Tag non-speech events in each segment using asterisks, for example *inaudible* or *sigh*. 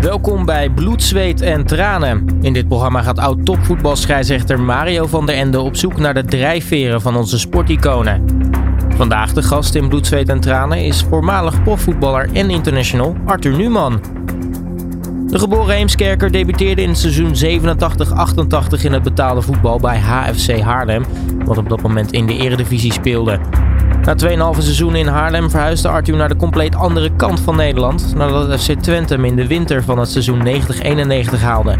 Welkom bij Bloed, Zweet en Tranen. In dit programma gaat oud-topvoetbalscheidsrechter Mario van der Ende op zoek naar de drijfveren van onze sporticonen. Vandaag de gast in Bloed, Zweet en Tranen is voormalig profvoetballer en international Arthur Numan. De geboren Heemskerker debuteerde in het seizoen 87-88 in het betaalde voetbal bij HFC Haarlem, wat op dat moment in de eredivisie speelde. Na 2,5 seizoen in Haarlem verhuisde Arthur naar de compleet andere kant van Nederland, nadat FC Twente hem in de winter van het seizoen 90-91 haalde.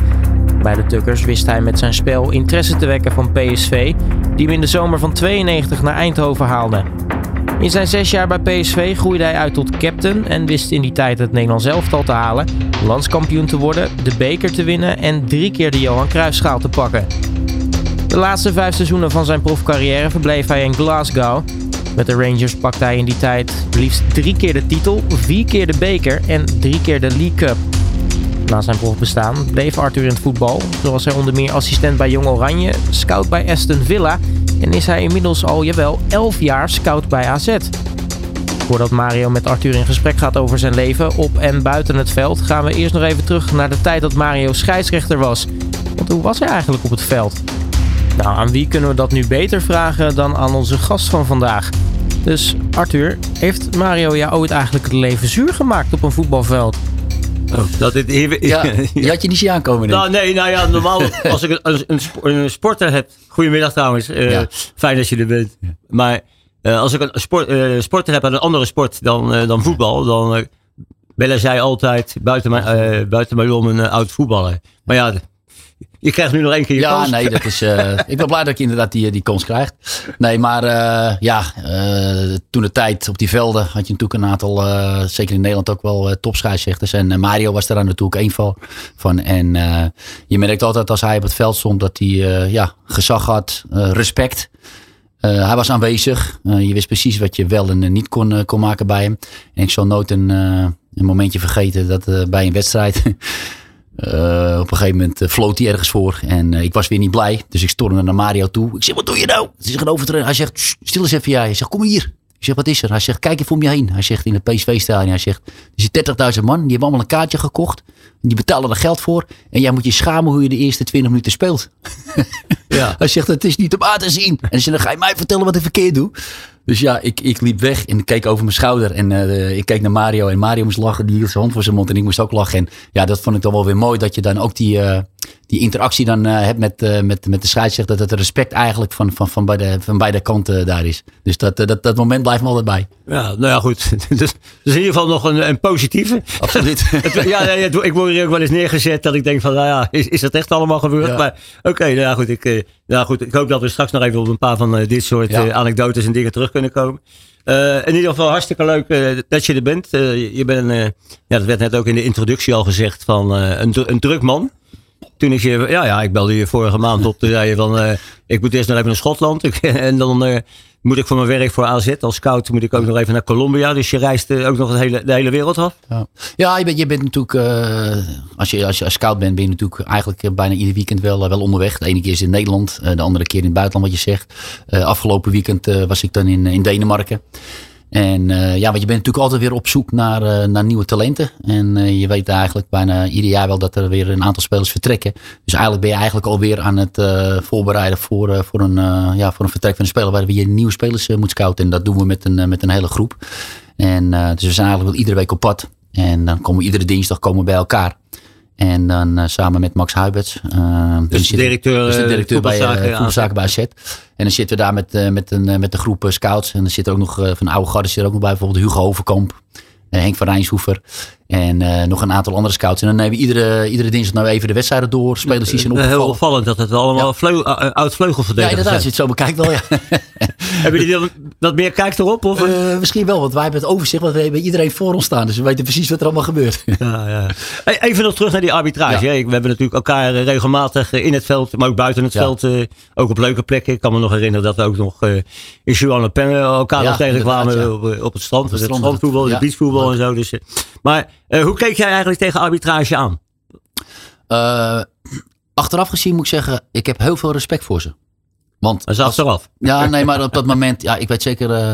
Bij de Tukkers wist hij met zijn spel interesse te wekken van PSV, die hem in de zomer van 92 naar Eindhoven haalde. In zijn zes jaar bij PSV groeide hij uit tot captain en wist in die tijd het Nederlands elftal te halen, landskampioen te worden, de beker te winnen en drie keer de Johan Cruijffschaal te pakken. De laatste vijf seizoenen van zijn profcarrière verbleef hij in Glasgow. Met de Rangers pakte hij in die tijd liefst drie keer de titel, vier keer de beker en drie keer de League Cup. Na zijn profbestaan bleef Arthur in het voetbal. Zo was hij onder meer assistent bij Jong Oranje, scout bij Aston Villa en is hij inmiddels al, jawel, 11 jaar scout bij AZ. Voordat Mario met Arthur in gesprek gaat over zijn leven op en buiten het veld, gaan we eerst nog even terug naar de tijd dat Mario scheidsrechter was. Want hoe was hij eigenlijk op het veld? Nou, aan wie kunnen we dat nu beter vragen dan aan onze gast van vandaag? Dus Arthur, heeft Mario jou ooit eigenlijk het leven zuur gemaakt op een voetbalveld? Oh, dat dit hier, ja, *laughs* die had je niet zien aankomen. Denk. Nou, nee, nou ja, normaal *laughs* als ik een, een, een sporter heb. Goedemiddag trouwens, uh, ja. fijn dat je er bent. Ja. Maar uh, als ik een sport, uh, sporter heb aan een andere sport dan, dan voetbal, dan bellen zij altijd buiten mijn, buiten mijn om een oud voetballer. Maar ja, je krijgt nu nog één keer je ja, kans. Ja, nee, dat is. Uh, ik ben blij dat ik inderdaad die, die kans krijg. Nee, maar uh, ja, uh, toen de tijd op die velden had je natuurlijk een aantal, zeker in Nederland ook wel topscheidsrechters. En Mario was daar natuurlijk één van. van. En je merkt altijd als hij op het veld stond dat hij ja, gezag had, respect. hij was aanwezig. je wist precies wat je wel en niet kon, kon maken bij hem. En ik zal nooit een, een momentje vergeten dat bij een wedstrijd. Uh, op een gegeven moment uh, floot hij ergens voor. En uh, ik was weer niet blij. Dus ik stormde naar Mario toe. Ik zeg, wat doe je nou? Hij zegt, overtreden. Hij zegt, stil eens even jij. Hij zegt, kom hier. Ik zeg, wat is er? Hij zegt, kijk even om je heen. Hij zegt, in het PSV-stadion. Hij zegt, er zitten 30.000 man. Die hebben allemaal een kaartje gekocht. Die betalen er geld voor. En jij moet je schamen hoe je de eerste 20 minuten speelt. ja. *laughs* Hij zegt, het is niet om aan te zien. En dan ga je mij vertellen wat ik verkeerd doe. Dus ja, ik, ik liep weg en ik keek over mijn schouder. En uh, ik keek naar Mario. En Mario moest lachen. Die hield zijn hand voor zijn mond. En ik moest ook lachen. En ja, dat vond ik dan wel weer mooi. Dat je dan ook die, uh, die interactie dan uh, hebt met, met, met de scheidsrechter. Dat het respect eigenlijk van, van, van, beide, van beide kanten daar is. Dus dat, dat, dat moment blijft me altijd bij. Ja, nou ja, goed. *laughs* Dus, dus in ieder geval nog een, een positieve. Absoluut. *laughs* het, ja, ik word hier ook wel eens neergezet. Dat ik denk van, nou ja, is, is dat echt allemaal gebeurd? Ja. Maar oké, okay, nou ja, goed. Ik, nou goed. Ik hoop dat we straks nog even op een paar van dit soort ja. anekdotes en dingen terug kunnen komen. Uh, in ieder geval hartstikke leuk uh, dat je er bent. Uh, je bent, ja, dat werd net ook in de introductie al gezegd, van een, een druk man. Toen ik je, ja, ja, ik belde je vorige maand op. Toen zei je van, ik moet eerst nog even naar Schotland. *laughs* en dan moet ik voor mijn werk voor AZ als scout moet ik ook nog even naar Colombia. Dus je reist ook nog de hele, de hele wereld af. Ja, ja je, bent, je bent natuurlijk, als, je, als je als scout bent, ben je natuurlijk eigenlijk bijna ieder weekend wel, wel onderweg. De ene keer is in Nederland, de andere keer in het buitenland wat je zegt. Afgelopen weekend was ik dan in, in Denemarken. En uh, ja, want je bent natuurlijk altijd weer op zoek naar, uh, naar nieuwe talenten. En uh, je weet eigenlijk bijna ieder jaar wel dat er weer een aantal spelers vertrekken. Dus eigenlijk ben je eigenlijk alweer aan het voorbereiden voor, voor, een, ja, voor een vertrek van een speler waar je nieuwe spelers moet scouten. En dat doen we met een, met een hele groep. En dus we zijn eigenlijk wel iedere week op pad. En dan komen we iedere dinsdag komen we bij elkaar. En dan uh, samen met Max Huiberts. Uh, dus de directeur, dus de directeur bij voetbalzaken bij AZ. En dan zitten we daar met, uh, met, een, met de groep scouts. En zit er ook nog van oude garde zit er ook nog bij. Bijvoorbeeld Hugo Overkamp. Henk van Rijnshoever. En uh, nog een aantal andere scouts. En dan nemen we iedere, iedere dinsdag nou even de wedstrijden door. Spelers die zijn opgevallen. Heel opvallend dat het allemaal ja. vleugel, uh, oud vleugelverdedigers Ja, inderdaad. Als je het zo bekijkt wel, ja. *laughs* hebben jullie wat meer kijk erop? Of? Uh, misschien wel, want wij hebben het overzicht. Want we hebben iedereen voor ons staan. Dus we weten precies wat er allemaal gebeurt. *laughs* ja, ja. Even nog terug naar die arbitrage. Ja. We hebben natuurlijk elkaar regelmatig in het veld. Maar ook buiten het veld. ook op leuke plekken. Ik kan me nog herinneren dat we ook nog in Juan Le Pen elkaar nog tegenkwamen op, op het strand. Op het, het strandvoetbal, het beachvoetbal en zo. Dus, maar hoe keek jij eigenlijk tegen arbitrage aan? Uh, achteraf gezien moet ik zeggen, ik heb heel veel respect voor ze. Want dat is achteraf. Ja, nee, maar op dat moment, ja, ik weet zeker. Uh,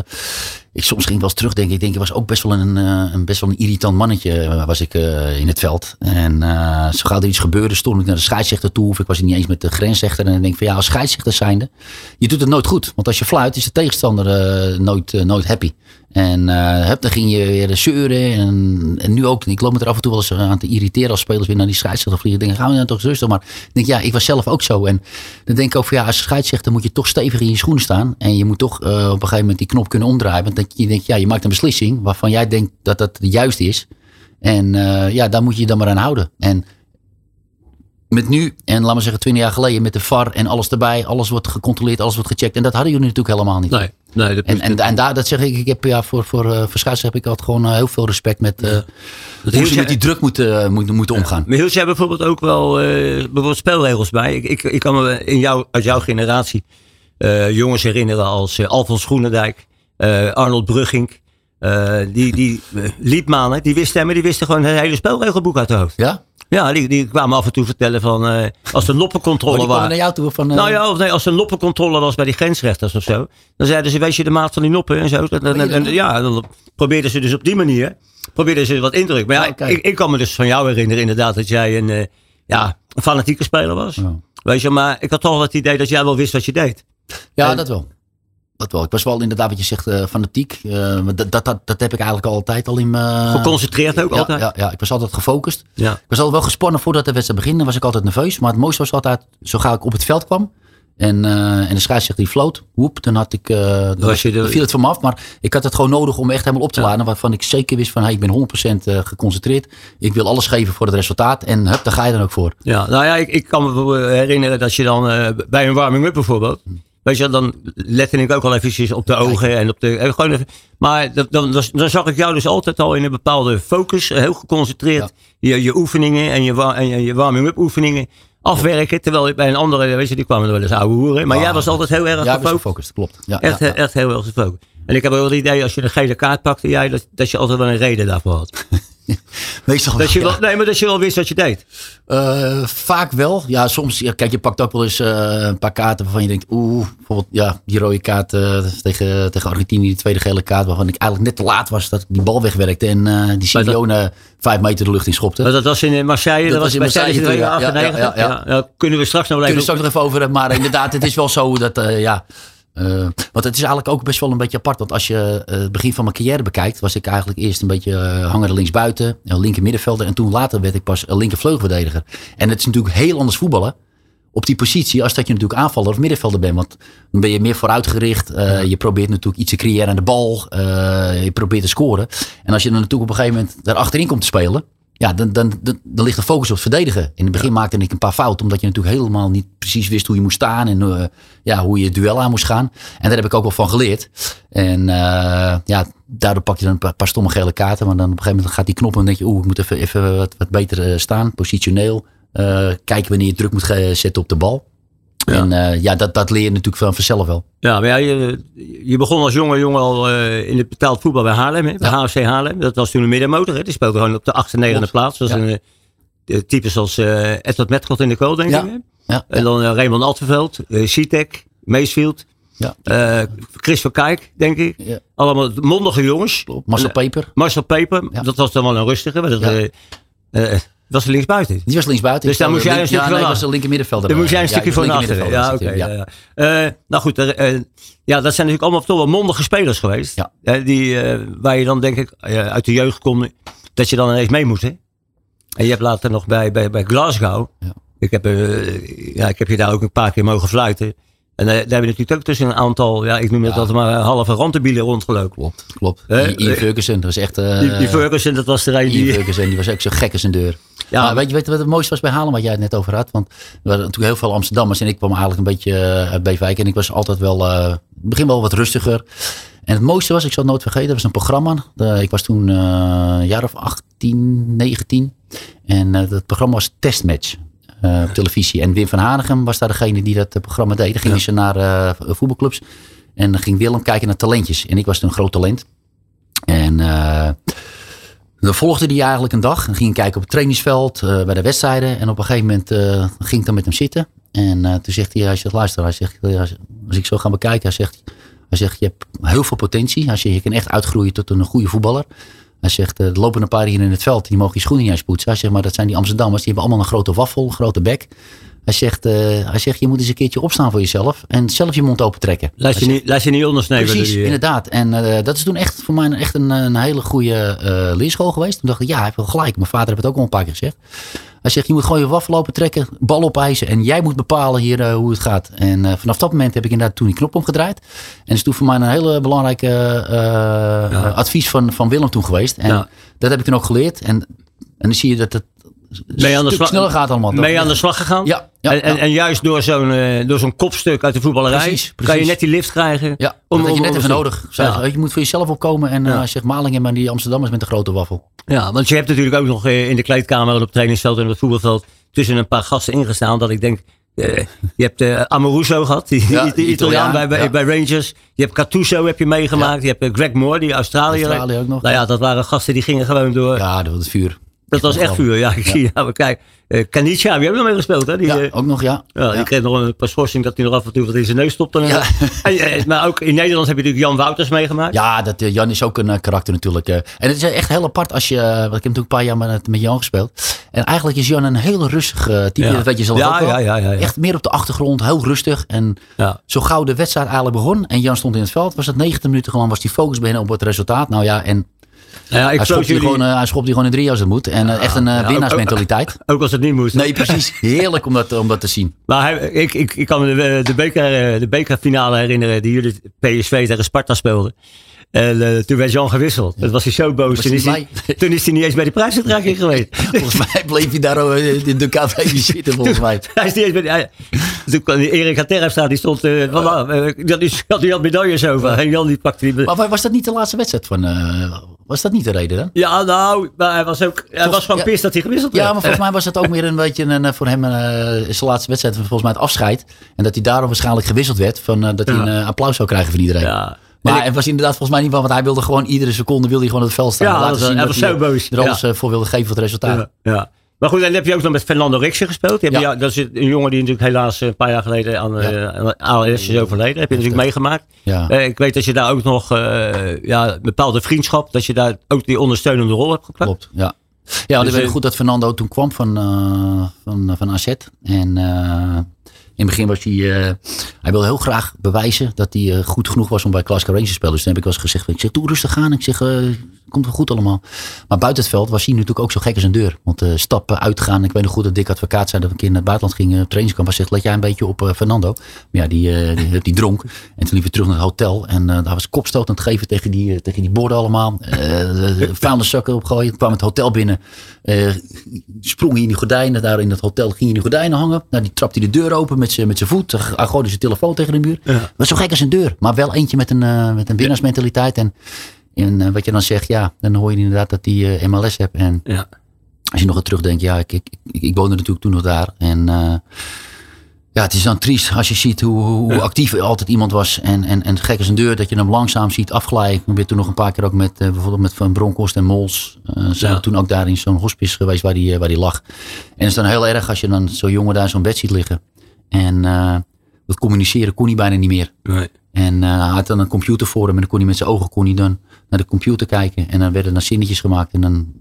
ik soms ging wel eens terugdenken. Ik denk, ik was ook best wel een, eh, een, best wel een irritant mannetje eh, was ik, uh, in het veld. En uh, zo gauw er iets gebeurde, stond ik naar de scheidsrechter toe. Of ik was het niet eens met de grensrechter. En dan denk ik van ja, als scheidsrechter zijnde, je doet het nooit goed. Want als je fluit, is de tegenstander nooit, nooit happy. En hup, dan ging je weer zeuren. En, en nu ook. Ik loop me er af en toe wel eens aan te irriteren als spelers weer naar die scheidsrechter vliegen. Denk, gaan we nou toch rustig. Maar ik denk, ja, ik was zelf ook zo. En dan denk ik ook van ja, als scheidsrechter moet je toch stevig in je schoenen staan. En je moet toch op een gegeven moment die knop kunnen omdraaien. Want je denkt, ja, je maakt een beslissing waarvan jij denkt dat dat juist is. En uh, ja, daar moet je je dan maar aan houden. En met nu, en laat maar zeggen twintig jaar geleden, met de VAR en alles erbij, alles wordt gecontroleerd, alles wordt gecheckt. En dat hadden jullie natuurlijk helemaal niet. Nee, nee, dat en, en, en, daar, dat zeg ik, ik heb ja, voor, voor, uh, voor heb ik altijd gewoon uh, heel veel respect met uh, hoe ze met die druk moeten, moeten, moeten omgaan. Maar Hiels, jij bijvoorbeeld ook wel bijvoorbeeld spelregels bij. Ik, ik, ik kan me in jou, uit jouw generatie jongens herinneren als Alfons Groenendijk. Arnold Brugging. Uh, die, die uh, liedmanen, die wisten, maar die wisten gewoon het hele spelregelboek uit de hoofd. Ja? Ja, die, die kwamen af en toe vertellen van uh, als er noppencontrole oh, was. naar jou toe van. Nou ja, of nee, als er noppencontrole was bij die grensrechters of zo. Dan zeiden ze, weet je de maat van die noppen en zo. En, en, en, ja, dan probeerden ze dus op die manier, probeerden ze wat indruk. Maar ja, okay. ik, ik, kan me dus van jou herinneren inderdaad dat jij een, ja, een fanatieke speler was. Oh. Weet je, maar ik had toch wel het idee dat jij wel wist wat je deed. Ja, en, dat wel. Dat wel. Ik was wel inderdaad wat je zegt uh, fanatiek. Uh, dat, dat, dat, dat, heb ik eigenlijk altijd al in me. Geconcentreerd ook ja, altijd? Ja, ja, ik was altijd gefocust. Ja. Ik was altijd wel gespannen voordat de wedstrijd begint. Dan was ik altijd nerveus. Maar het mooiste was altijd, zo gauw ik op het veld kwam. En, uh, en de scheidsrechter die floot. Hoep, dan had ik, uh, was je de... viel het van me af. Maar ik had het gewoon nodig om echt helemaal op te ja. laden. Waarvan ik zeker wist van, hey, ik ben 100% geconcentreerd. Ik wil alles geven voor het resultaat. En hup, daar ga je dan ook voor. Ja, nou ja, ik, ik kan me herinneren dat je dan bij een warming-up bijvoorbeeld... Weet je, dan lette ik ook al eventjes op de ogen en op de. Gewoon even, maar dan, dan, dan, zag ik jou dus altijd al in een bepaalde focus, heel geconcentreerd, ja. je, je oefeningen en je, en je, warming-up oefeningen afwerken. Terwijl bij een andere, weet je, die kwamen er wel eens oude hoeren. Maar wow. jij was altijd heel erg ja, gefocust. Klopt. Ja, echt, ja, echt heel erg gefocust. En ik heb wel het idee, als je een gele kaart pakte, jij, dat, dat je altijd wel een reden daarvoor had. *laughs* *laughs* Meestal dat je wel, Nee, maar dat je wel wist wat je deed. Uh, vaak wel. Ja, soms. Ja, kijk, je pakt ook wel eens uh, een paar kaarten waarvan je denkt, oeh, bijvoorbeeld ja, die rode kaart uh, tegen, tegen Argentinië, die tweede gele kaart, waarvan ik eigenlijk net te laat was dat ik die bal wegwerkte en die Simeone vijf meter de lucht in schopte. Maar dat was in Marseille. Dat, was in Marseille. Marseille ja, ja, ja, ja, kunnen we straks nog even... Kunnen we straks nog even over hebben. Maar inderdaad, het is wel zo dat, ja... Uh, want het is eigenlijk ook best wel een beetje apart. Want als je uh, het begin van mijn carrière bekijkt, was ik eigenlijk eerst een beetje uh, hangende linksbuiten, linker middenvelder. En toen later werd ik pas een linker vleugelverdediger. En het is natuurlijk heel anders voetballen op die positie als dat je natuurlijk aanvaller of middenvelder bent. Want dan ben je meer vooruitgericht. Uh, je probeert natuurlijk iets te creëren aan de bal. Je probeert te scoren. En als je dan natuurlijk op een gegeven moment daar achterin komt te spelen. Ja, dan, dan, dan, dan, ligt de focus op het verdedigen. In het begin ja. maakte ik een paar fouten. Omdat je natuurlijk helemaal niet precies wist hoe je moest staan. En uh, ja, hoe je het duel aan moest gaan. En daar heb ik ook wel van geleerd. En uh, ja, daardoor pak je dan een paar, paar, stomme gele kaarten. Maar dan op een gegeven moment gaat die knop en dan denk je... Oeh, ik moet even, even wat, wat beter uh, staan. Positioneel. kijken wanneer je druk moet zetten op de bal. Ja. En uh, ja, dat, dat leer je natuurlijk van vanzelf wel. Ja, maar ja, je, je begon als jonge jongen al uh, in het betaald voetbal bij Haarlem, hè? bij ja. HFC Haarlem. Dat was toen een middenmotor. Hè? Die speelde gewoon op de 8e, 9e plaats. Dat was een type zoals uh, Edward Metcalf in de kool, denk ik. Ja. En dan Raymond Altenveld, Citek, Meesfield. Ja. Chris van Kijk, denk ik. Allemaal mondige jongens. Marcel Peper. Marcel Peper, dat was dan wel een rustige. Dat, was er linksbuiten. Die was linksbuiten. Dus daar moest jij een stukje van was de linker middenvelder. Daar moest jij een stukje van achter. Ja, oké. Uh, nou goed, uh, ja, dat zijn natuurlijk allemaal toch wel mondige spelers geweest. Ja. Die, waar je dan denk ik uit de jeugd komt, dat je dan ineens mee moet. Hè? En je hebt later nog bij, bij, bij Glasgow. Ik, heb, ja, ik heb je daar ook een paar keer mogen fluiten. En daar, daar hebben we natuurlijk ook tussen een aantal, ja, ik noem het ja. altijd maar halve rantebielen rondgelopen. Klopt, klopt. Uh, Ian Ferguson, dat was echt... Uh, die, die Ferguson, dat was er een die... Ferguson, die was ook zo gek als een deur. Ja. Maar weet je, weet je wat het mooiste was bij Halen, wat jij het net over had? Want we hadden natuurlijk heel veel Amsterdammers en ik kwam eigenlijk een beetje uit Beefwijk. En ik was altijd wel, uh, begin wel wat rustiger. En het mooiste was, ik zal het nooit vergeten, dat was een programma. De, ik was toen een jaar of 18, 19. En dat programma was Testmatch. Uh, op televisie. En Wim van Hanegem was daar degene die dat programma deed. Dan gingen ja. ze naar uh, voetbalclubs. En dan ging Willem kijken naar talentjes. En ik was toen een groot talent. En uh, dan volgde hij eigenlijk een dag. Dan ging ik kijken op het trainingsveld, bij de wedstrijden. En op een gegeven moment ging ik dan met hem zitten. En toen zegt hij, hij zegt, luister, hij zegt, als ik zo ga bekijken, hij zegt, Hij zegt, je hebt heel veel potentie. Hij zegt, je kan echt uitgroeien tot een goede voetballer. Hij zegt, er lopen een paar hier in het veld, die mogen je schoenen niet uitpoetsen. Hij zegt, maar dat zijn die Amsterdammers, die hebben allemaal een grote waffel, een grote bek. Hij zegt, uh, hij zegt, je moet eens een keertje opstaan voor jezelf en zelf je mond open trekken. Laat je, niet, laat je niet ondersneeuwen. Precies, die, inderdaad. En uh, dat is toen echt voor mij echt een, een hele goede uh, leerschool geweest. Toen dacht ik, ja, hij heeft wel gelijk. Mijn vader heeft het ook al een paar keer gezegd. Hij zegt, je moet gewoon je waffel open trekken, bal opeisen en jij moet bepalen hier hoe het gaat. En vanaf dat moment heb ik inderdaad toen die knop omgedraaid. En dat is toen voor mij een hele belangrijke ja. advies van, van Willem toen geweest. En ja. dat heb ik toen ook geleerd. En, en dan zie je dat het mee aan de slag, sneller gaat allemaal. Aan de slag gegaan? Ja. ja, en, en, en, juist door zo'n uh, door zo'n kopstuk uit de voetballerij precies, precies. kan je net die lift krijgen. Ja, om, dat je net even nodig. Ja. Je moet voor jezelf opkomen en uh, zeg Malingen maar die Amsterdammers met de grote waffel. Ja, want je hebt natuurlijk ook nog in de kleedkamer op het trainingsveld en op het voetbalveld tussen een paar gasten ingestaan dat ik denk uh, je hebt uh, Amoruso gehad, die, ja, die Italiaan bij, bij, ja. bij, Rangers. Je hebt Cattuso heb je meegemaakt. Ja. Je hebt Greg Moore, die Australiër. Australië ook nog. Nou ja, dat waren gasten die gingen gewoon door. Ja, dat was het vuur. Dat was echt vuur, ja. Ik *laughs* zie, ja, kijk, uh, Kanica, wie hebben nog mee gespeeld, hè? Die, ja, ook nog, ja. ja, Die kreeg nog een paar schorsing dat hij nog af en toe wat in zijn neus stopte. Ja. en, maar ook in Nederland heb je natuurlijk Jan Wouters meegemaakt. Ja, dat, uh, Jan is ook een uh, karakter natuurlijk. en het is echt heel apart als je, want ik heb natuurlijk een paar jaar met, met Jan gespeeld. En eigenlijk is Jan een heel rustig type, dat weet je zelf ja, ook wel. Ja, ja, ja, ja, Echt meer op de achtergrond, heel rustig. En zo gauw de wedstrijd eigenlijk begon en Jan stond in het veld, was het 90 minuten gewoon, was die focus bijna op het resultaat. Nou ja, en nou ja, ik hij, schopt jullie... gewoon, uh, hij schopt die gewoon in drie als het moet. En uh, echt een uh, ja, winnaarsmentaliteit. Ook, ook, als het niet moest. Nee, precies. Heerlijk om dat, om dat te zien. Maar hij, ik, ik, ik kan me de, de, beker, de bekerfinale herinneren die jullie PSV tegen Sparta speelden. En uh, toen werd Jan gewisseld. Dat was hij zo boos. Toen is hij, *laughs* toen is hij niet eens bij de prijsuitreiking geweest. *laughs* volgens mij bleef hij daar in de café zitten, volgens mij. *laughs* Hij is niet eens bij de, hij, toen kwam Erik Haterfstraat, die stond... Uh, uh, die, die had medailles over. En Jan die pakte die... Maar was dat niet de laatste wedstrijd van... Was dat niet de reden dan? Ja, nou, maar hij was ook... Hij was gewoon ja, pist dat hij gewisseld werd. Ja, maar volgens mij was dat ook meer een beetje een, voor hem zijn laatste wedstrijd. Volgens mij het afscheid. En dat hij daarom waarschijnlijk gewisseld werd. Van, dat hij een applaus zou krijgen van iedereen. Ja. Maar het was inderdaad volgens mij niet van, want hij wilde gewoon iedere seconde wilde hij gewoon het veld staan. Ja, laten zien hij was zo boos. Er alles ja. voor wilde geven voor het resultaat. Ja. Maar goed, en dan heb je ook nog met Fernando Rixen gespeeld. Ja. dat is een jongen die natuurlijk helaas een paar jaar geleden aan, ja. uh, ALS is overleden. Heb je natuurlijk meegemaakt. Ja. Uh, ik weet dat je daar ook nog uh, ja, een bepaalde vriendschap, dat je daar ook die ondersteunende rol hebt gepakt. Klopt, ja. Ja, dus ik weet goed dat Fernando toen kwam van, van, van AZ. En het begin was hij, uh, hij wilde heel graag bewijzen dat hij uh, goed genoeg was om bij Glasgow Rangers te spelen. Dus toen heb ik wel eens gezegd, ik zeg, doe rustig aan. Ik zeg, uh, komt wel goed allemaal. Maar buiten het veld was hij natuurlijk ook zo gek als een deur. Want stappen, uitgaan. Ik weet nog goed dat Dick Advocaat zei dat we een keer naar het buitenland gingen op trainingskamp. Hij zegt, let jij een beetje op Fernando. Maar ja, die, die, die, dronk. En toen liep we terug naar het hotel. En daar was kopstoot aan het geven tegen die, tegen die borden allemaal. vuilniszakken opgooien. kwam het hotel binnen. sprong hij in die gordijnen. Daar in het hotel ging hij in die gordijnen hangen. Nou, die trapte hij de deur open met zijn met zijn voet. Gooide zijn telefoon tegen de muur. Ja. Maar zo gek als een deur. Maar wel eentje met een, uh, met een winnaarsmentaliteit. En, en uh, wat je dan zegt, ja, dan hoor je inderdaad dat hij uh, MLS hebt. En ja. als je nog eens terugdenkt, ja, ik, ik, ik, ik woonde natuurlijk toen nog daar. En ja, het is dan triest als je ziet hoe, hoe ja. actief altijd iemand was. En, en, en gek als een deur dat je hem langzaam ziet afglijden. Ik ben toen nog een paar keer ook met bijvoorbeeld met Van Bronkhorst en Mols. zijn ja. we toen ook daar in zo'n hospice geweest waar die, waar die lag. En het is dan heel erg als je dan zo'n jongen daar zo'n bed ziet liggen. En uh, dat communiceren kon hij bijna niet meer. Nee. En uh, hij had dan een computer voor hem en dan kon hij met zijn ogen kon hij dan naar de computer kijken. En dan werden er zinnetjes gemaakt en dan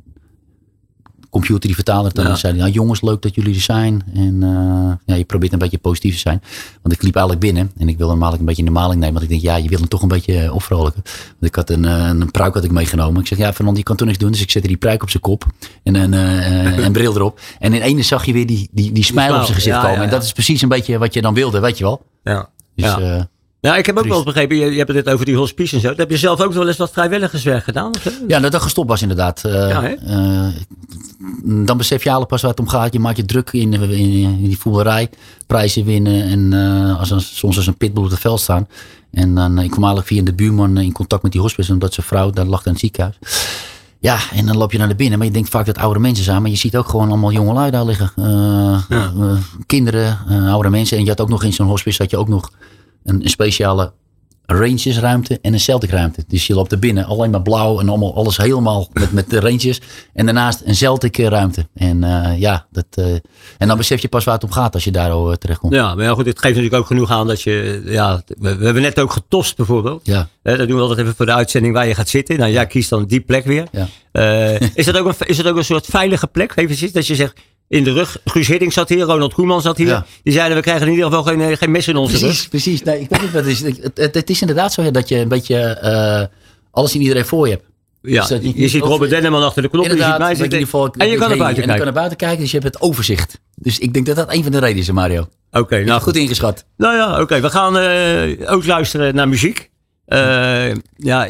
computer die vertaalde het. En zei nou jongens, leuk dat jullie er zijn. En uh, ja, je probeert een beetje positief te zijn. Want ik liep eigenlijk binnen en ik wilde eigenlijk een beetje in de maling nemen. Want ik denk, ja, je wil hem toch een beetje opvrolijken. Want ik had een, een pruik had ik meegenomen. Ik zeg, ja, Fernand, je kan toch niks doen. Dus ik zette die pruik op zijn kop en een, een bril erop. En in ene zag je weer die, die, die smile op zijn gezicht komen. En dat is precies een beetje wat je dan wilde, weet je wel. Ja. Dus, ja. Ja, ik heb ook wel begrepen, je, je hebt het over die hospice en zo. Heb je zelf ook wel eens wat vrijwilligerswerk gedaan? Of? Ja, dat dat gestopt was inderdaad. Ja, uh, dan besef je alle pas waar het om gaat. Je maakt je druk in, in, in die voetballerij. Prijzen winnen en uh, als een, soms als een pitbull op het veld staan. En dan, ik kwam eigenlijk via de buurman in contact met die hospice. Omdat zijn vrouw, daar lag in het ziekenhuis. Ja, en dan loop je naar binnen. Maar je denkt vaak dat oude mensen zijn. Maar je ziet ook gewoon allemaal jonge lui daar liggen. Uh, ja. kinderen, oude mensen. En je had ook nog in zo'n hospice had je ook nog een, een speciale Rangers ruimte en een Celtic ruimte. Dus je loopt er binnen, alleen maar blauw en allemaal, alles helemaal met, met de Rangers. En daarnaast een Celtic ruimte. En uh, ja, dat, uh, en dan besef je pas waar het om gaat als je daar al uh, terecht komt. Ja, maar ja, goed, het geeft natuurlijk ook genoeg aan dat je, ja, we, we hebben net ook getost bijvoorbeeld. Ja. dat doen we altijd even voor de uitzending waar je gaat zitten. Nou, jij kiest dan die plek weer. Ja. is, dat ook een, is dat ook een soort veilige plek? Even dat je zegt, in de rug. Guus Hiddink zat hier, Ronald Koeman zat hier. Ja. Die zeiden, we krijgen in ieder geval geen, geen mes in onze Precies, rug. precies. Nee, ik weet niet wat het is. Het, het, het is inderdaad zo dat je een beetje eh, alles in iedereen voor je hebt. Ja, Dus dat je, je- ziet Robert Denneman achter de knop. Je ziet mij zitten. geval- en je kan naar buiten En je kan kijken. naar buiten kijken, dus je hebt het overzicht. Dus ik denk dat dat een van de redenen is, Mario. Oké, nou goed. Ingeschat. Nou ja, oké. We gaan eh, ook luisteren naar muziek. Eh, ja,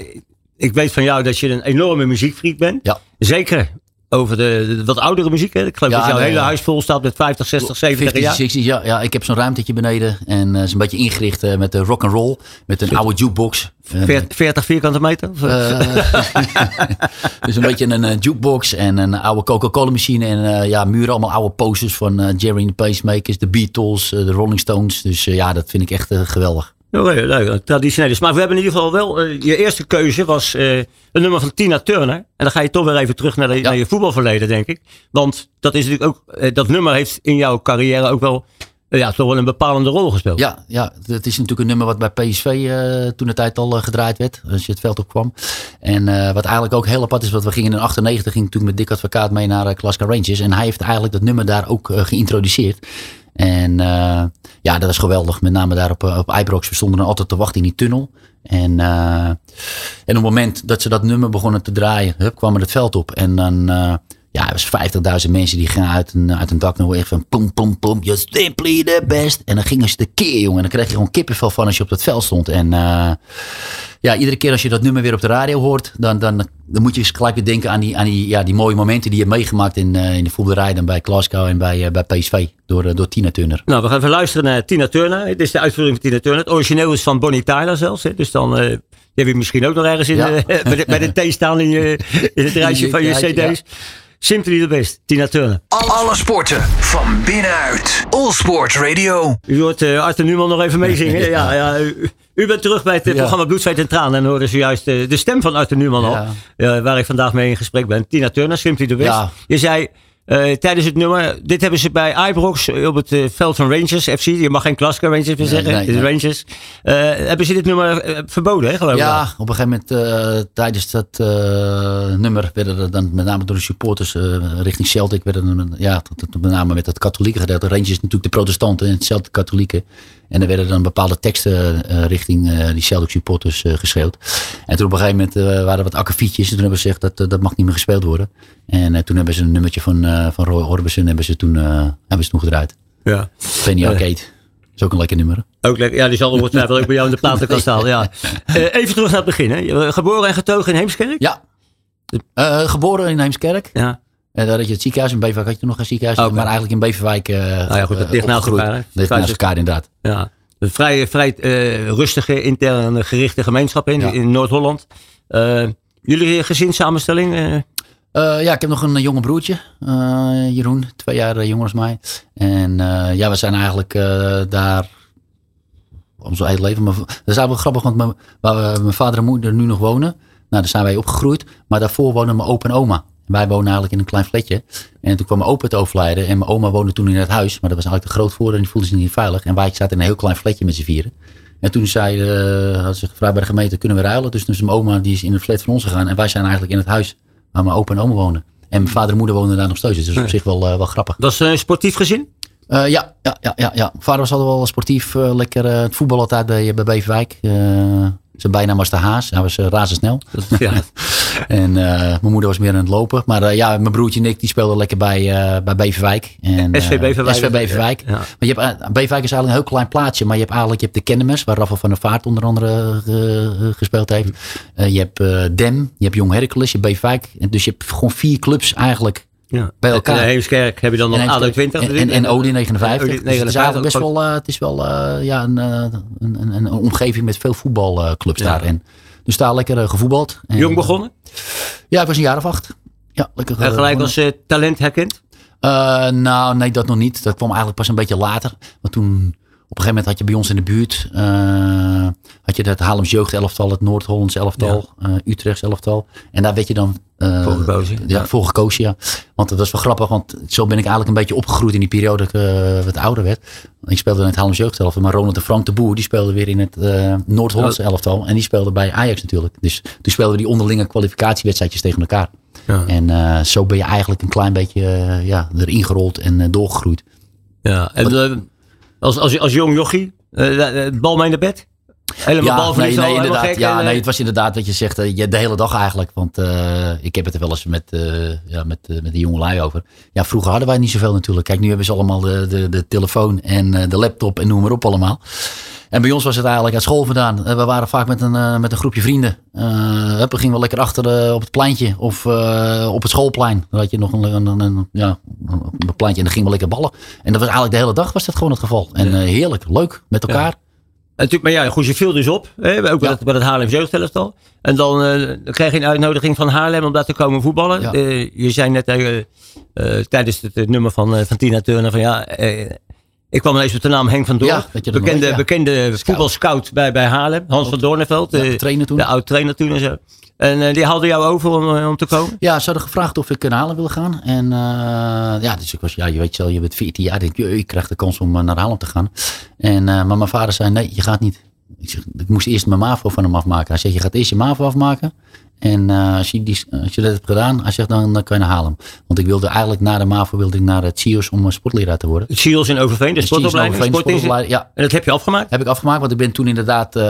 ik weet van jou dat je een enorme muziekfreak bent. Ja. Zeker over de, de wat oudere muziek. Hè? Ik geloof Ja, dat jouw nee, hele ja. huis vol staat met 50, 60, 70 50, jaar. 60, ja, ja, ik heb zo'n ruimtetje beneden. En eh is een beetje ingericht eh, met de rock and roll. Met een oude jukebox. Eh, 40, 40 vierkante meter? *laughs* *laughs* Dus een beetje een jukebox en een oude Coca-Cola machine. En ja, muren allemaal oude posters van Jerry and the Pacemakers, de Beatles, de Rolling Stones. Dus ja, dat vind ik echt geweldig. Oké, leuk, traditioneel. Maar we hebben in ieder geval wel, eh, je eerste keuze was eh, een nummer van Tina Turner. En dan ga je toch weer even terug naar, de, naar je voetbalverleden, denk ik. Want dat is natuurlijk ook, eh, dat nummer heeft in jouw carrière ook wel, ja, toch wel een bepalende rol gespeeld. Ja, ja, het is natuurlijk een nummer wat bij PSV toen de tijd al gedraaid werd. Als je het veld opkwam. En eh, wat eigenlijk ook heel apart is. Want we gingen in 98 ging toen met Dick Advocaat mee naar uh, Glasgow Rangers. En hij heeft eigenlijk dat nummer daar ook uh, geïntroduceerd. En uh, ja, dat was geweldig. Met name daar op, uh, op Ibrox. We stonden dan altijd te wachten in die tunnel. En, uh, en op het moment dat ze dat nummer begonnen te draaien, hup, kwam er het veld op. En dan, ja, er was 50.000 mensen die gingen uit een, uit een dak nog echt van pom, pom, pom, you're simply the best. En dan gingen ze de keer, jongen. En dan kreeg je gewoon kippenvel van als je op dat veld stond. En uh, ja, iedere keer als je dat nummer weer op de radio hoort, dan, dan, dan moet je eens gelijk weer denken aan die, aan die, ja, die mooie momenten die je hebt meegemaakt in, uh, in de voetballerij dan bij Glasgow en bij, uh, bij PSV door, door Tina Turner. Nou, we gaan even luisteren naar Tina Turner. Het is de uitvoering van Tina Turner. Het origineel is van Bonnie Tyler zelfs. Hè? Dus dan heb je misschien ook nog ergens in, ja. bij, de, bij de *laughs* thee staan in, je, in het rijtje van je cd's. Ja. Simply the best, Tina Turner. Alle sporten van binnenuit. All Sport Radio. U hoort uh, Arthur Newman nog even meezingen. *laughs* ja, ja, u, u, bent terug bij het ja. programma Bloed, Zweet en Tranen. En hoorde zojuist uh, de stem van Arthur Newman al. Ja. Uh, waar ik vandaag mee in gesprek ben. Tina Turner, Simply the best. Je zei... Uh, tijdens het nummer, dit hebben ze bij Ibrox op het uh, veld van Rangers FC. Je mag geen Glasgow Rangers meer zeggen, nee, nee, nee. Rangers. Uh, hebben ze dit nummer verboden, hè, geloof ik? Ja, op een gegeven moment tijdens dat nummer werden er dan met name door de supporters richting Celtic, werden er, ja, met name met het katholieke gedeelte. Rangers is natuurlijk de protestanten en het Celtic katholieke. En er werden dan bepaalde teksten richting die Celtic supporters geschreeuwd. En toen op een gegeven moment waren er wat akkefietjes. En toen hebben ze gezegd dat dat mag niet meer gespeeld worden. En toen hebben ze een nummertje van uh, van Roy Orbison hebben ze toen, uh, hebben ze toen gedraaid. Ja. Penny Arcade. Uh, is ook een lekker nummer. Ook lekker. Ja, die zal ongetwijfeld ook bij jou in de platenkast staan. Ja. Uh, *laughs* even terug naar het begin. Hè. Geboren en getogen in Heemskerk? Ja. Uh, geboren in Heemskerk. Ja. En daar had je het ziekenhuis. In Beverwijk had je nog een ziekenhuis. Okay. Maar eigenlijk in Beverwijk. Uh, nou ja, goed, dat ligt naast elkaar. Ligt naast elkaar, inderdaad. Ja. Een vrij, vrij rustige, interne gerichte gemeenschap in, ja. in Noord-Holland. Jullie gezinssamenstelling? Uh, ja, ik heb nog een jonge broertje, uh, Jeroen, twee jaar jonger als mij. En ja, we zijn eigenlijk daar om zo hele leven. Maar dat is eigenlijk grappig, want mijn, waar mijn vader en moeder nu nog wonen, nou, daar zijn wij opgegroeid. Maar daarvoor wonen mijn opa en oma. Wij wonen eigenlijk in een klein flatje. En toen kwam mijn opa te overlijden. En mijn oma woonde toen in het huis. Maar dat was eigenlijk te groot voor en die voelde zich niet veilig. En wij zaten in een heel klein flatje met z'n vieren. En toen zei, hadden ze gevraagd bij de gemeente, kunnen we ruilen? Dus, dus mijn oma die is in het flat van ons gegaan. En wij zijn eigenlijk in het huis waar mijn opa en oma wonen. En mijn vader en moeder woonden daar nog steeds. Dus dat is op zich wel, uh, wel grappig. Dat is een sportief gezin? Uh, ja, ja, ja, ja, ja. Vader was altijd wel sportief. lekker het voetbal altijd bij, bij Beverwijk. zijn bijnaam was de Haas. Hij was razendsnel. *laughs* Ja. *laughs* en mijn moeder was meer aan het lopen. Maar ja, mijn broertje en ik die speelden lekker bij, bij Beverwijk. En, SV Beverwijk. SV Beverwijk. Ja. Maar je hebt, Beverwijk is eigenlijk een heel klein plaatsje. Maar je hebt eigenlijk je hebt de Kennemers, waar Rafael van der Vaart onder andere gespeeld heeft. Uh, je hebt Dem, je hebt Jong Hercules, je hebt Beverwijk. Dus je hebt gewoon vier clubs eigenlijk ja. bij elkaar. En Heemskerk heb je dan nog ADO 20. En, en, en Odin 59. Odin 59. Dus het is eigenlijk best wel, het is wel ja, een, een, een, een, omgeving met veel voetbalclubs ja. daar. Dus daar lekker gevoetbald. En, Jong begonnen? Ja, ik was een jaar of acht. Ja, lekker en gelijk als uh, talent herkend? Nou, nee, dat nog niet. Dat kwam eigenlijk pas een beetje later. Want toen Op een gegeven moment had je bij ons in de buurt, uh, had je het Haarlems jeugdelftal, het Noord-Hollands elftal, ja. uh, Utrechts elftal. En daar werd je dan uh, voor gekozen. Ja, voor gekozen, ja. Want dat was wel grappig, want zo ben ik eigenlijk een beetje opgegroeid in die periode dat ik wat ouder werd. Ik speelde in het Haarlems jeugdelftal, maar Ronald de Frank de Boer, die speelde weer in het Noord-Hollands elftal. En die speelde bij Ajax natuurlijk. Dus toen speelden we die onderlinge kwalificatiewedstrijdjes tegen elkaar. Ja. En zo ben je eigenlijk een klein beetje ja, erin gerold en doorgegroeid. Ja, en als, als, als jong jochie, uh, bal mee naar bed? Helemaal ja, bal nee, nee, inderdaad, ja, nee, het was inderdaad wat je zegt, uh, de hele dag eigenlijk. Want uh, ik heb het er wel eens met, uh, ja, met, met de jongelui over. Ja, vroeger hadden wij niet zoveel natuurlijk. Kijk, nu hebben ze allemaal de, de, de telefoon en de laptop en noem maar op allemaal. En bij ons was het eigenlijk uit school vandaan. We waren vaak met een, met een groepje vrienden. we gingen wel lekker achter op het pleintje of op het schoolplein. Dan had je nog een, een, een, ja, een pleintje en dan gingen we lekker ballen. En dat was eigenlijk de hele dag was dat gewoon het geval. En heerlijk, leuk, met elkaar. Ja. Natuurlijk, maar ja, goed, je viel dus op. Hè, ook bij, het, bij het Haarlem. En dan, uh, krijg je een uitnodiging van Haarlem om daar te komen voetballen. Ja. Uh, je zei net uh, tijdens het, nummer van, van Tina Turner van ja, ik kwam ineens met de naam Henk van Doorn. Ja, bekende, ja. bekende voetbalscout bij, bij Haarlem. Hans van Doorneveld. de trainer toen. De oud trainer toen en zo. En uh, die haalde jou over om, om te komen? Ja, ze hadden gevraagd of ik naar Haarlem wil gaan. En uh, ja, dus ik was, ja, je weet wel, je bent 14 jaar. Denk, je, ik krijg de kans om naar Haarlem te gaan. En, maar mijn vader zei, nee, je gaat niet. Ik, zeg, ik moest eerst mijn MAVO van hem afmaken. Hij zei, je gaat eerst je MAVO afmaken. En uh, als, je die, als je dat hebt gedaan, hij zegt, dan, dan kan je naar Haarlem. Want ik wilde eigenlijk na de MAVO wilde ik naar het CIO's om sportleraar te worden. Het CIO's in Overveen, de sportopleiding? sportopleiding ja. En dat heb je afgemaakt? Heb ik afgemaakt, want ik ben toen inderdaad, uh,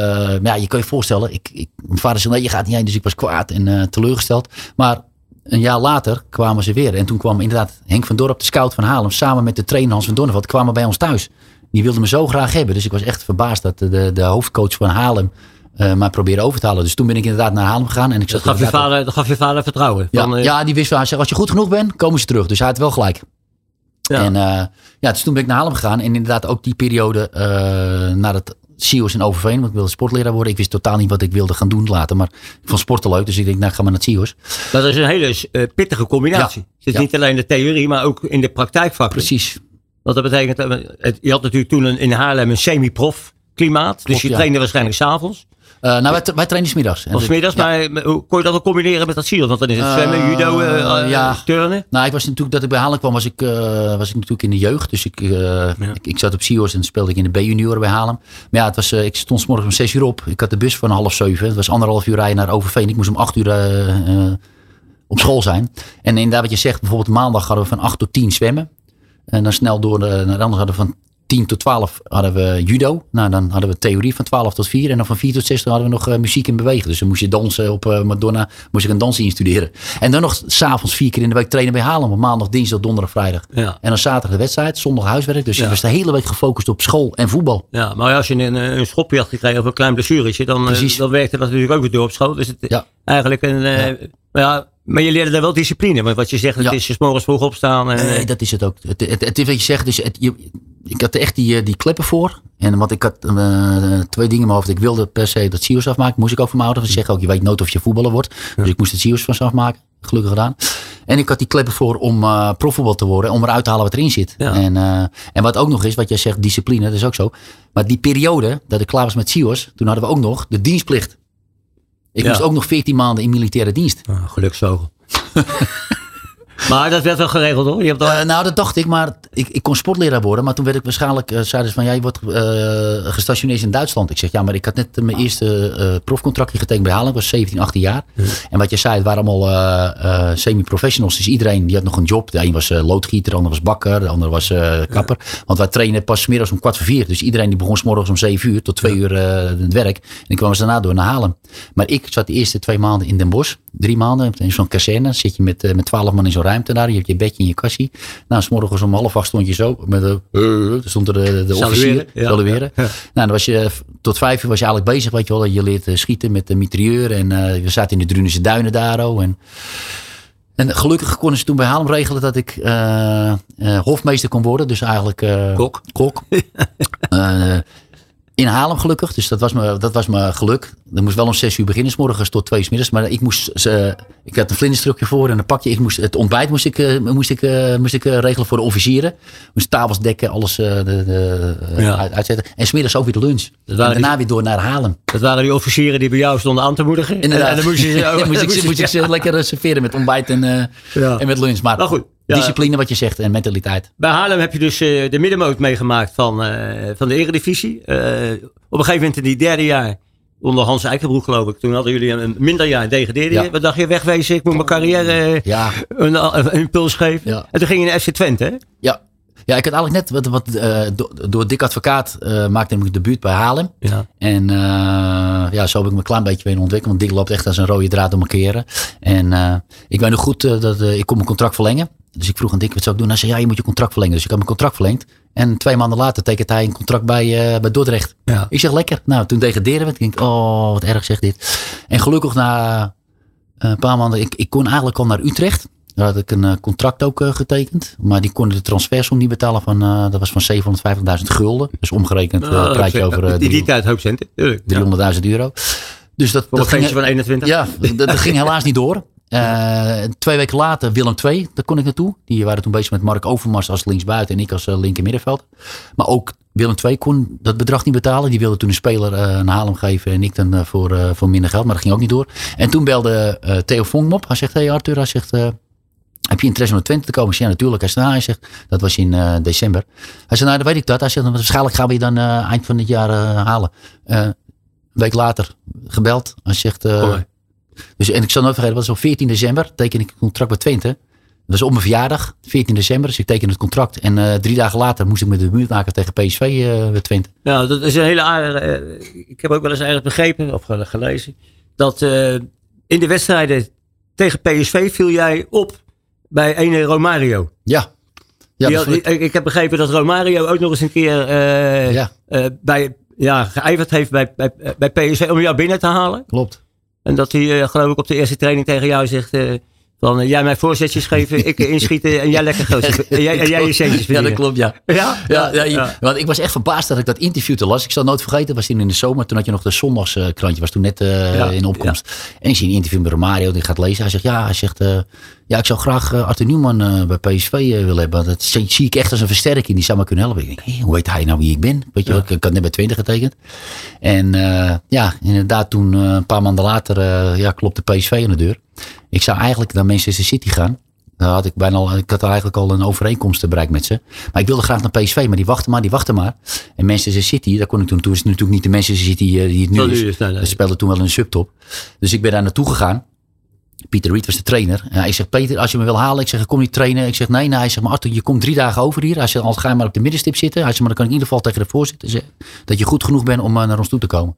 ja, je kan je voorstellen, ik, ik, mijn vader zei, nee, je gaat niet heen. Dus ik was kwaad en uh, teleurgesteld. Maar een jaar later kwamen ze weer. En toen kwam inderdaad Henk van Dorp, de scout van Haarlem, samen met de trainer Hans van Donneveld, kwamen bij ons thuis. Die wilde me zo graag hebben. Dus ik was echt verbaasd dat de, de hoofdcoach van Haarlem uh, maar proberen over te halen. Dus toen ben ik inderdaad naar Haarlem gegaan. En ik dat, gaf je vader, dat gaf je vader vertrouwen? Ja, van, uh... ja die wist wel. Hij zei, als je goed genoeg bent, komen ze terug. Dus hij had wel gelijk. Ja. En uh, ja, dus toen ben ik naar Haarlem gegaan. En inderdaad ook die periode naar het CIO's in Overveen. Want ik wilde sportleraar worden. Ik wist totaal niet wat ik wilde gaan doen later. Maar ik vond sporten leuk. Dus ik denk, nou ga maar naar het CIO's. Dat is een hele pittige combinatie. Ja. Het is ja. niet alleen de theorie, maar ook in de praktijkvak. Precies. Want dat betekent, je had natuurlijk toen in Haarlem een semi-prof klimaat. Dus je trainde waarschijnlijk s'avonds. Uh, nou, wij, wij trainen smiddags. Of smiddags, ja. maar hoe kon je dat ook combineren met dat ziel? Want dan is het zwemmen, uh, judo, ja. turnen. Nou, ik was natuurlijk, dat ik bij Haarlem kwam, was ik, was ik natuurlijk in de jeugd. Dus ik, ja. ik, ik, zat op SIO's en speelde ik in de B-junioren bij Haarlem. Maar ja, het was, ik stond s morgens om zes uur op. Ik had de bus van half zeven. Het was anderhalf uur rijden naar Overveen. Ik moest om acht uur op school zijn. En inderdaad wat je zegt, bijvoorbeeld maandag hadden we van acht tot tien zwemmen. En dan snel door de, naar de andere hadden we van 10 tot 12 hadden we judo. Nou, dan hadden we theorie van 12 tot 4. En dan van 4 tot 6 hadden we nog uh, muziek en bewegen. Dus dan moest je dansen op uh, Madonna. Moest ik een dans instuderen. En dan nog s'avonds vier keer in de week trainen bij Haarlem. Op maandag, dinsdag, donderdag, vrijdag. Ja. En dan zaterdag de wedstrijd. Zondag huiswerk. Dus ja. je was de hele week gefocust op school en voetbal. Ja, maar als je een, een schopje had gekregen of een klein blessuretje. Dan, uh, dan werkte dat natuurlijk ook weer door op school. Dus het ja. eigenlijk een... Ja. Maar je leerde daar wel discipline. Want wat je zegt, het ja. is je morgens vroeg opstaan. En, nee, dat is het ook. Het, het, het is wat je zegt. Dus het, je, ik had er echt die, die kleppen voor. En want ik had uh, twee dingen in mijn hoofd. Ik wilde per se dat CIO's afmaken. Moest ik ook van mijn ouders. Ze zeggen ook, je weet nooit of je voetballer wordt. Ja. Dus ik moest het CIO's van afmaken. Gelukkig gedaan. En ik had die kleppen voor om uh, profvoetbal te worden. Om eruit te halen wat erin zit. Ja. En, uh, en wat ook nog is, wat jij zegt, discipline. Dat is ook zo. Maar die periode dat ik klaar was met CIO's. Toen hadden we ook nog de dienstplicht. Ik Ja. moest ook nog 14 maanden in militaire dienst. Ah, geluksvogel. *laughs* maar dat werd wel geregeld hoor. Je hebt al... Uh, nou, dat dacht ik, maar ik, ik kon sportleraar worden. Maar toen werd ik waarschijnlijk, uh, zeiden ze van, jij wordt uh, gestationeerd in Duitsland. Ik zeg, ja, maar ik had net mijn eerste profcontractje getekend bij Halen. Ik was 17, 18 jaar. Ja. En wat je zei, het waren allemaal semi-professionals. Dus iedereen die had nog een job. De een was loodgieter, de ander was bakker, de ander was kapper. Ja. Want wij trainen pas 's middags om kwart voor vier. Dus iedereen die begon 's morgens om 7 uur tot 2 uur het werk. En ik kwam ze daarna door naar Halen. Maar ik zat de eerste twee maanden in Den Bosch. Drie maanden in zo'n kazerne. Zit je met, met 12 man in zo'n ruimte daar. Je hebt je bedje in je kassie. Nou, s morgens om half acht stond je zo. Met de, uh, stond er de, de officier. Ja. Nou, dan was je, tot vijf uur was je eigenlijk bezig. Weet je wel. Je leert schieten met de mitrailleur. En uh, we zaten in de Drunense duinen daar. Oh, en, en gelukkig konden ze toen bij Haarlem regelen dat ik uh, uh, hofmeester kon worden. Dus eigenlijk... Uh, kok. Kok. *laughs* In Haarlem gelukkig, dus dat was me, dat was me geluk. Er moest wel om zes uur beginnen, s morgens tot twee uur middags. Maar ik moest, uh, ik had een vlinderstrukje voor en een pakje. Ik moest, het ontbijt moest ik, uh, moest ik, uh, moest ik regelen voor de officieren. Moest tafels dekken, alles de, de, ja. uit, uitzetten. En smiddags ook weer de lunch. En daarna die, weer door naar Haarlem. Dat waren die officieren die bij jou stonden aan te moedigen. Inderdaad. En, dan moest, je, *laughs* oh, moest, ik, moest ik ze lekker serveren met ontbijt en, ja. en met lunch. Maar, maar goed. Ja. Discipline wat je zegt en mentaliteit. Bij Haarlem heb je dus uh, de middenmoot meegemaakt van, uh, van de eredivisie. Uh, op een gegeven moment in die derde jaar, onder Hans Eikenbroek geloof ik. Toen hadden jullie een minder jaar degradeerde ja. Wat dacht je, wegwezen, ik moet mijn carrière ja. een, een, impuls geven. En toen ging je naar FC Twente hè? Ja. Ja, ik had eigenlijk net, wat, wat, uh, door, door Dick Advocaat uh, maakte ik de debuut bij Haarlem. Ja. En uh, ja, zo heb ik me een klein beetje weer ontwikkeld. Want Dick loopt echt als een rode draad mijn keren. En ik weet nog goed dat ik kon mijn contract verlengen. Dus ik vroeg aan Dick, wat zou ik doen? Hij zei, ja, je moet je contract verlengen. Dus ik heb mijn contract verlengd. En twee maanden later tekent hij een contract bij, bij Dordrecht. Ja. Ik zeg, lekker. Nou, toen degradeerden we. Ik denk, oh, wat erg zegt dit. En gelukkig na een paar maanden, ik, ik kon eigenlijk al naar Utrecht. Daar had ik een uh, contract ook uh, getekend. Maar die konden de transfersom niet betalen van, dat was van 750.000 gulden. Dus omgerekend uh, praat je over... in die tijd hoop centen. 300.000 euro. Dus dat, dat ging, van 21. Ja, dat, dat ging helaas niet door. Uh, twee weken later Willem II, daar kon ik naartoe. Die waren toen bezig met Mark Overmars als linksbuiten en ik als uh, linker middenveld. Maar ook Willem II kon dat bedrag niet betalen. Die wilde toen een speler uh, een Haarlem geven en ik dan voor, voor minder geld. Maar dat ging ook niet door. En toen belde Theo Vonk op. Hij zegt, hey Arthur, hij zegt... heb je interesse om naar Twente te komen? Ik zei, ja, natuurlijk. Hij, zei, nou, hij zegt, dat was in december. Hij zei, nou, dan weet ik dat. Hij zegt, waarschijnlijk gaan we je dan eind van het jaar halen. een week later gebeld. Hij zegt, dus, en ik zal nooit vergeten, dat was op 14 december, teken ik een contract bij Twente. Dat was op mijn verjaardag, 14 december. Dus ik teken het contract. En drie dagen later moest ik met de muur maken tegen PSV bij Twente. Nou, dat is een hele aardige... Ik heb ook wel eens eigenlijk begrepen, of gelezen, dat in de wedstrijden tegen PSV viel jij op bij ene Romario. Ja. ja had, ik, ik, heb begrepen dat Romario ook nog eens een keer ja. bij, ja, geijverd heeft bij, bij, bij PSV om jou binnen te halen. Klopt. En dat hij, uh, geloof ik, op de eerste training tegen jou zegt: uh, van uh, jij mij voorzetjes geven, ik inschieten en jij lekker *laughs* en, jij, en jij je centjes Ja, dat klopt, ja. Ja? Ja, ja, ja, Want ik was echt verbaasd dat ik dat interview te las. Ik zal nooit vergeten, was toen in de zomer. Toen had je nog de zondagskrantje, was toen net in opkomst. En ik zie een interview met Romario, die gaat lezen. Hij zegt, ja, hij zegt, ja, ik zou graag Arthur Newman bij PSV willen hebben. Dat zie ik echt als een versterking, die zou me kunnen helpen. Ik denk, hey, hoe weet hij nou wie ik ben? Weet je wel, ik, ik had net bij 20 getekend. En ja, inderdaad, toen een paar maanden later ja, klopte PSV aan de deur. Ik zou eigenlijk naar Manchester City gaan. Daar had ik bijna al, ik had eigenlijk al een overeenkomst bereikt met ze. Maar ik wilde graag naar PSV, maar die wachten maar, die wachten maar. En Manchester City, daar kon ik toen, toen is het natuurlijk niet de Manchester City die het nu is. is nee, nee. Ze speelden toen wel in een subtop. Dus ik ben daar naartoe gegaan. Pieter Reed was de trainer. En hij zegt, Peter, als je me wil halen. Ik zeg, kom niet trainen. Ik zeg, nee, nee. Hij zegt, maar Arthur, je komt drie dagen over hier. Hij zegt, als ga je maar op de middenstip zitten. Hij zegt, maar dan kan ik in ieder geval tegen de voorzitter zeggen. Dat je goed genoeg bent om naar ons toe te komen.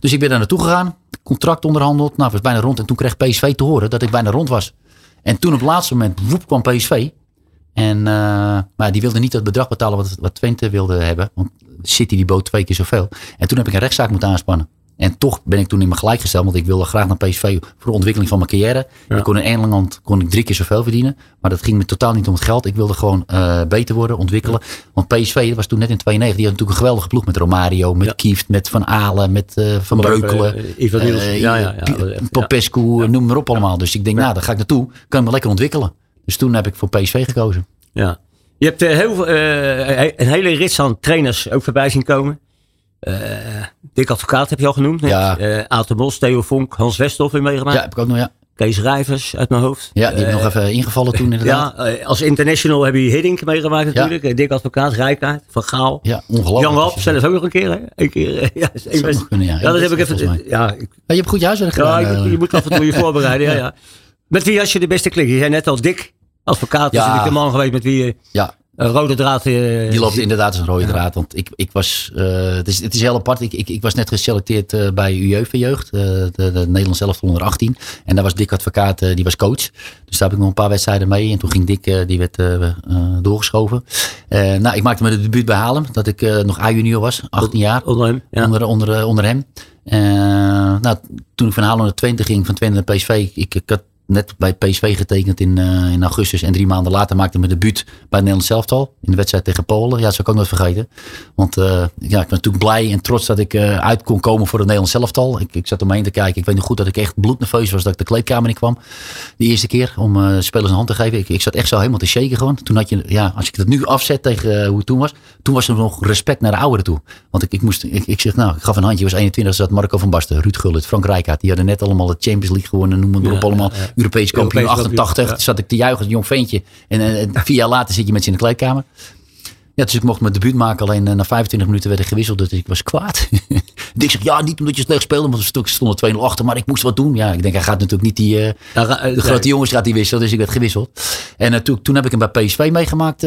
Dus ik ben daar naartoe gegaan. Contract onderhandeld. Nou, was bijna rond. En toen kreeg PSV te horen dat ik bijna rond was. En toen op het laatste moment, woep, kwam PSV. En, uh, maar die wilde niet dat bedrag betalen wat, wat Twente wilde hebben. Want City die bood twee keer zoveel. En toen heb ik een rechtszaak moeten aanspannen. En toch ben ik toen in me gelijk gesteld, want ik wilde graag naar PSV voor de ontwikkeling van mijn carrière. Ja. Ik kon in Engeland kon ik drie keer zoveel verdienen, maar dat ging me totaal niet om het geld. Ik wilde gewoon uh, beter worden, ontwikkelen. Want PSV, dat was toen net in 92, die had natuurlijk een geweldige ploeg met Romario, met ja. Kieft, met Van Alen, met uh, Van Breukelen, uh, ja, ja, ja, Popescu, noem maar op allemaal. Dus ik denk, nou, daar ga ik naartoe, kan ik me lekker ontwikkelen. Dus toen heb ik voor PSV gekozen. Ja. Je hebt heel een hele rits aan trainers ook voorbij zien komen. Uh, Dick Advocaat heb je al genoemd. Ja. Uh, Aten Bos, Theo Vonk, Hans Westhoff in meegemaakt. Ja, heb ik ook nog, ja. Kees Rijvers uit mijn hoofd. Ja, die uh, nog even ingevallen toen inderdaad. Ja, als international heb je Hiddink meegemaakt natuurlijk. Ja. Dick Advocaat, Rijkaard, Van Gaal. Ja, ongelooflijk. Jan Wap, zelfs ook nog een keer. Hè? Een keer *laughs* ja, dat best, kunnen, ja. ja, dat heb ik even... Ja, ik, je hebt goed je huiswerk gedaan. Ja, je, je moet af en toe je *laughs* voorbereiden. ja. Ja, Met wie had je de beste klik? Je zei net al Dick Advocaat is natuurlijk de man geweest met wie je... Ja, een rode draad. Uh, die loopt inderdaad als een rode ja. draad. Want ik, ik was, uh, het, is, het is heel apart. Ik, ik, ik was net geselecteerd uh, bij UJV-jeugd, de, de Nederlands zelf onder 18. En daar was Dick Advocaat, die was coach. Dus daar heb ik nog een paar wedstrijden mee. En toen ging Dick, die werd doorgeschoven. nou, ik maakte me de debuut bij Haarlem, dat ik nog A-junior was, 18 jaar. Onder hem. Ja. Onder, onder, onder hem. nou, toen ik van Haarlem naar Twente ging, van Twente naar PSV, ik, ik had net bij PSV getekend in, eh, in augustus. En drie maanden later maakte ik mijn debuut bij het Nederlands elftal. In de wedstrijd tegen Polen. Ja, dat zou ik ook nooit vergeten. Want uh, ja, ik ben natuurlijk blij en trots dat ik uh, uit kon komen voor het Nederlands elftal. Ik, ik zat om me heen te kijken. Ik weet nog goed dat ik echt bloednerveus was dat ik de kleedkamer in kwam. De eerste keer om spelers een hand te geven. Ik, ik zat echt zo helemaal te shaken gewoon. Toen had je, ja, als ik het nu afzet tegen hoe het toen was. Toen was er nog respect naar de ouderen toe. Want ik, ik moest, ik, ik zeg nou, ik gaf een handje. was 21, zat Marco van Basten, Ruud Gullit, Frank Rijkaard. Die hadden net allemaal de Champions League gewonnen. Noem maar op ja, allemaal. Ja. Europees kampioen 88. Ja. Zat ik te juichen als jong ventje. En, en vier jaar later zit je met ze in de kleedkamer. Ja, dus ik mocht mijn debuut maken. Alleen na 25 minuten werd ik gewisseld. Dus ik was kwaad. *laughs* ik zeg, ja, niet omdat je slecht speelde. Want er stonden 2-0 achter. Maar ik moest wat doen. Ja, ik denk, hij gaat natuurlijk niet die... Uh, de grote jongens gaat die wisselen. Dus ik werd gewisseld. En uh, toen, toen heb ik hem bij PSV meegemaakt.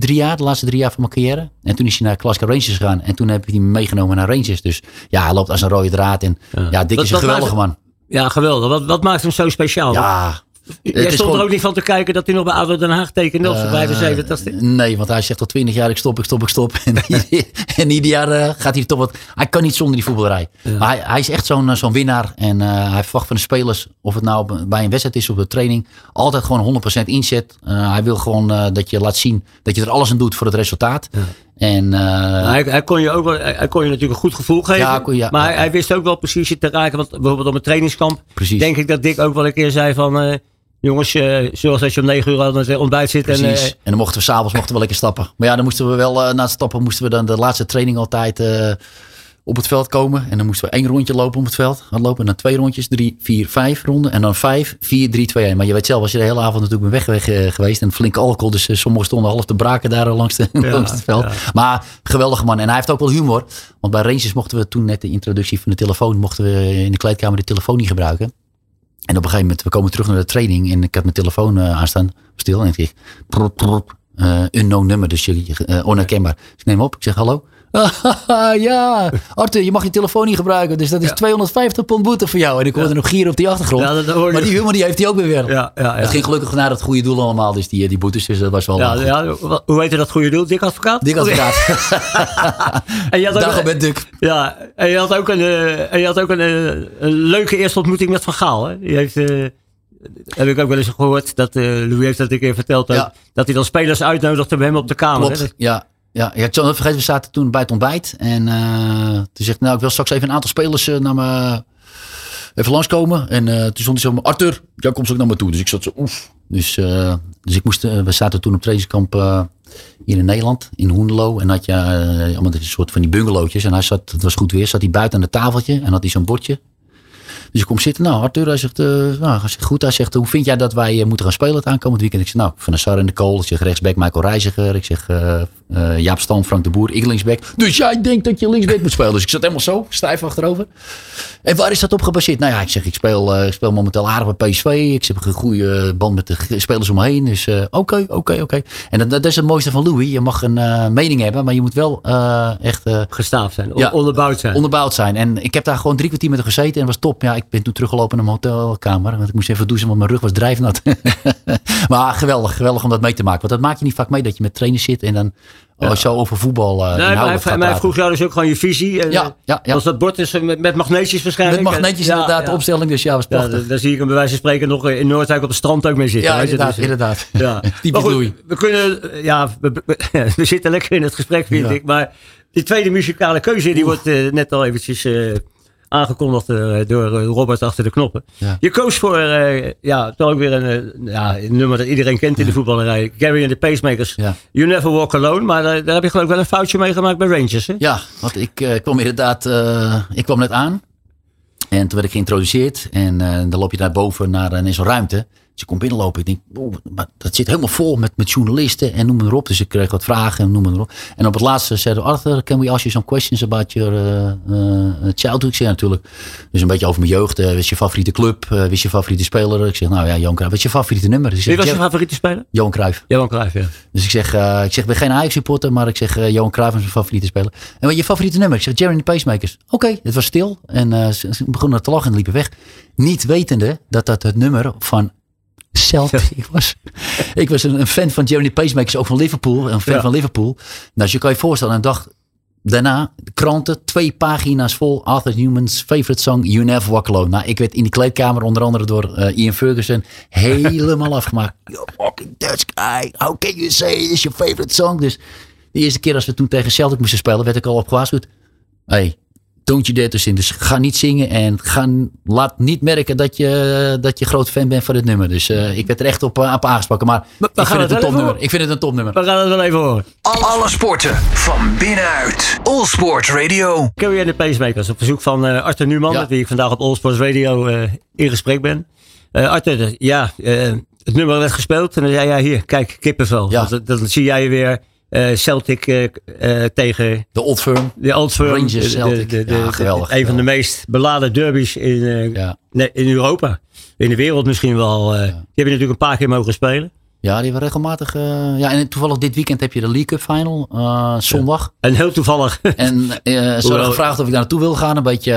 Drie jaar. De laatste drie jaar van mijn carrière. En toen is hij naar Glasgow Rangers gegaan. En toen heb ik hem meegenomen naar Rangers. Dus ja, hij loopt als een rode draad. En ja, ja Dick is een geweldige man. Ja, geweldig. Wat, wat maakt hem zo speciaal? Ja, Jij stond er ook niet van te kijken dat hij nog bij ADO Den Haag tekende op zijn 75 uh, Nee, want hij zegt al 20 jaar ik stop, ik stop, ik stop. *laughs* en, *laughs* en ieder jaar uh, gaat hij toch wat... Hij kan niet zonder die voetballerij. Ja. Maar hij, hij, is echt zo'n zo'n winnaar. En uh, hij verwacht van de spelers, of het nou bij een wedstrijd is of de training, altijd gewoon 100% inzet. hij wil gewoon dat je laat zien dat je er alles aan doet voor het resultaat. Ja. En, uh, hij, hij, kon je ook wel, hij kon je natuurlijk een goed gevoel geven. Ja, kon, ja, maar ja, hij, hij, wist ook wel precies je te raken. Want bijvoorbeeld op een trainingskamp. Precies. Denk ik dat Dick ook wel een keer zei van. Uh, Jongens, uh, zoals als je om negen uur aan het ontbijt zit. Precies. En, uh, en dan mochten we s'avonds mochten we lekker stappen. Maar ja, dan moesten we wel uh, na het stappen moesten we dan de laatste training altijd op het veld komen. En dan moesten we één rondje lopen op het veld. Gaan lopen en dan twee rondjes, drie, vier, vijf ronden. En dan vijf, vier, drie, twee, één. Maar je weet zelf, als je de hele avond natuurlijk ben weg, weg geweest. En flink alcohol. Dus sommigen stonden half te braken daar langs, de, ja, langs het veld. Ja. Maar geweldige man. En hij heeft ook wel humor. Want bij Rangers mochten we toen net de introductie van de telefoon. Mochten we in de kleedkamer de telefoon niet gebruiken. En op een gegeven moment, we komen terug naar de training en ik had mijn telefoon uh, aanstaan, stil. En ik zeg, prop, prop, uh, unknown nummer, dus je, uh, onherkenbaar. Dus ik neem op, ik zeg hallo. *laughs* ja, Arthur, je mag je telefoon niet gebruiken. Dus dat is ja. 250 pond boete voor jou. En ik hoorde ja. nog gieren op die achtergrond. Ja, dat, dat maar die humor die heeft hij ook weer weer. Ja, ja, Het ging gelukkig naar het goede doel allemaal. Dus die, die boetes, dus dat was wel... Ja, ja, hoe heet je dat goede doel? Dik advocaat? Dik advocaat. *laughs* en je had ook, met Duk. Ja, en je had ook een, uh, en je had ook een, uh, een leuke eerste ontmoeting met Van Gaal. Hè? Die heeft... Uh, heb ik ook wel eens gehoord. Dat uh, Louis heeft dat een keer verteld. Dat hij dan spelers uitnodigde bij hem op de kamer. Klopt, ja. Ja, ja, ik zal het vergeten, we zaten toen bij het ontbijt. En toen zegt nou, ik wil straks even een aantal spelers uh, naar me even langskomen. En uh, toen stond hij zo, Arthur, jij komt ook naar me toe. Dus ik zat zo, oef. Dus, dus ik moest, we zaten toen op trainingskamp hier in Nederland, in Hoendelo. En had je allemaal een soort van die bungalowtjes. En hij zat, het was goed weer, zat hij buiten aan het tafeltje. En had hij zo'n bordje. Dus ik kom zitten. Nou, Arthur, hij zegt, nou, hij zegt goed. Hij zegt, hoe vind jij dat wij moeten gaan spelen het aankomend weekend? Ik zeg, nou, Van Sar in de kool. Ik zeg, rechtsback Michael Reiziger. Ik zeg, Jaap Stam, Frank de Boer, ik linksback. Dus jij denkt dat je linksback moet spelen. Dus ik zat helemaal zo, stijf achterover. En waar is dat op gebaseerd? Nou ja, ik zeg, ik speel, ik speel momenteel aardig bij PSV. Ik heb een goede band met de spelers om me heen. Dus oké, oké, oké. En dat, dat, is het mooiste van Louis. Je mag een mening hebben, maar je moet wel echt... Gestaafd zijn, ja, onderbouwd zijn. Onderbouwd zijn. En ik heb daar gewoon drie kwartier met hem gezeten en was top. Ja, ik ben toen teruggelopen naar mijn hotelkamer. Want ik moest even douchen, want mijn rug was drijfnat. *laughs* maar geweldig, geweldig om dat mee te maken. Want dat maak je niet vaak mee, dat je met trainers zit en dan ja. zo over voetbal uh, nee, maar hij, vroeg jou dus ook gewoon je visie. En, ja, ja, ja. Was dat bord is met, met magneetjes waarschijnlijk? Met magneetjes inderdaad, de opstelling. Dus ja, was prachtig. Ja, daar zie ik hem bij wijze van spreken nog in Noordwijk op het strand ook mee zitten. Ja, inderdaad. Dus, inderdaad. *laughs* Ja. *laughs* Typisch goed, We kunnen, ja, we, we, *laughs* we, zitten lekker in het gesprek vind ik. Maar die tweede muzikale keuze die Oef. wordt uh, net al eventjes... Uh, aangekondigd uh, door uh, Robert achter de knoppen. Ja. Je koos voor, uh, ja, toch ook weer een, ja, een nummer dat iedereen kent in de voetballerij. Gary and the Pacemakers. Ja. You Never Walk Alone. Maar daar heb je geloof ik wel een foutje mee gemaakt bij Rangers. Hè? Ja, want ik kwam inderdaad, ik kwam net aan. En toen werd ik geïntroduceerd. En dan loop je naar boven naar in zo'n ruimte. Dus ik kom binnenlopen. Ik denk, oh, maar dat zit helemaal vol met, met journalisten en noem maar op. Dus ik kreeg wat vragen en noem maar op. En op het laatste zeiden Arthur, can we ask you some questions about your uh, uh, childhood? Ik zei natuurlijk, dus een beetje over mijn jeugd. Uh, wat is je favoriete club? Uh, is je favoriete speler? Ik zeg, nou ja, Johan Cruijff. Wat is je favoriete nummer? Dus Wie was je favoriete speler? Johan Cruijff. Johan Cruijff, ja. Dus ik zeg, ik zeg, ik ben geen Ajax supporter, maar ik zeg, Johan Cruijff is mijn favoriete speler. En wat je favoriete nummer? Ik zeg, Jerry the Pacemakers. Oké, okay, het was stil. En ze begonnen te lachen en liepen weg. Niet wetende dat dat het nummer van Celtic ik was. Ik was een, een fan van Jeremy Pacemakers, ook van Liverpool. Een fan Ja. van Liverpool. Nou, dus je kan je voorstellen, een dag daarna, de kranten, twee pagina's vol. Arthur Newman's favorite song, You Never Walk Alone. Nou, ik werd in die kleedkamer onder andere door eh, Ian Ferguson helemaal *laughs* afgemaakt. You fucking Dutch guy, how can you say it's your favorite song? Dus de eerste keer als we toen tegen Celtic moesten spelen, werd ik al op gewaarschuwd. Hey, don't you dare to sing. Dus ga niet zingen en ga, laat niet merken dat je, dat je groot fan bent van dit nummer. Dus uh, ik werd er echt op, uh, op aangesproken. Maar, we ik, vind het een topnummer. horen. ik vind het een topnummer. We gaan het wel even horen. Alle sporten van binnenuit. All Sport Radio. Carrie en de Pacemakers op verzoek van uh, Arthur Newman, Ja. met wie ik vandaag op All Sports Radio uh, in gesprek ben. Uh, Arthur, ja, uh, het nummer werd gespeeld en dan zei jij hier, kijk, kippenvel. Ja. Dan, dan zie jij weer uh, Celtic uh, tegen De Old Firm. de Old Firm. Rangers Celtic. De, de, Ja, geweldig, Een van de meest beladen derbies in, Ja. in Europa. In de wereld misschien wel. Uh, Die heb je natuurlijk een paar keer mogen spelen. Ja, die hebben regelmatig. eh, ja, en toevallig dit weekend heb je de League Cup Final. eh, zondag. En heel toevallig. *laughs* En eh ze hadden gevraagd of ik daar naartoe wil gaan. Een beetje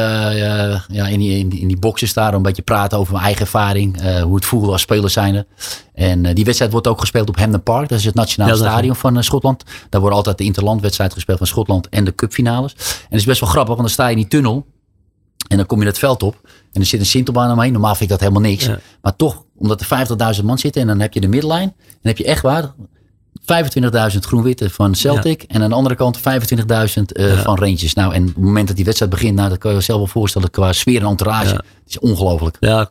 ja, in, die, in, die- in die boxes daar. Een beetje praten over mijn eigen ervaring. hoe het voelde als speler zijnde. En die wedstrijd wordt ook gespeeld op Hampden Park. Dat is het nationale Ja, stadion van Schotland. Daar wordt altijd de interlandwedstrijd gespeeld van Schotland. En de cupfinales. En het is best wel grappig. Want dan sta je in die tunnel. En dan kom je het veld op. En er zit een sintelbaan omheen. Normaal vind ik dat helemaal niks. Ja. Maar toch, omdat er 50.000 man zitten. En dan heb je de midlijn. Dan heb je echt waar 25.000 groen-witte van Celtic. En aan de andere kant 25.000 eh, van Rangers. Nou, en op het moment dat die wedstrijd begint. Nou, dat kan je je zelf wel voorstellen. Qua sfeer en entourage. Het is ongelooflijk. Ja,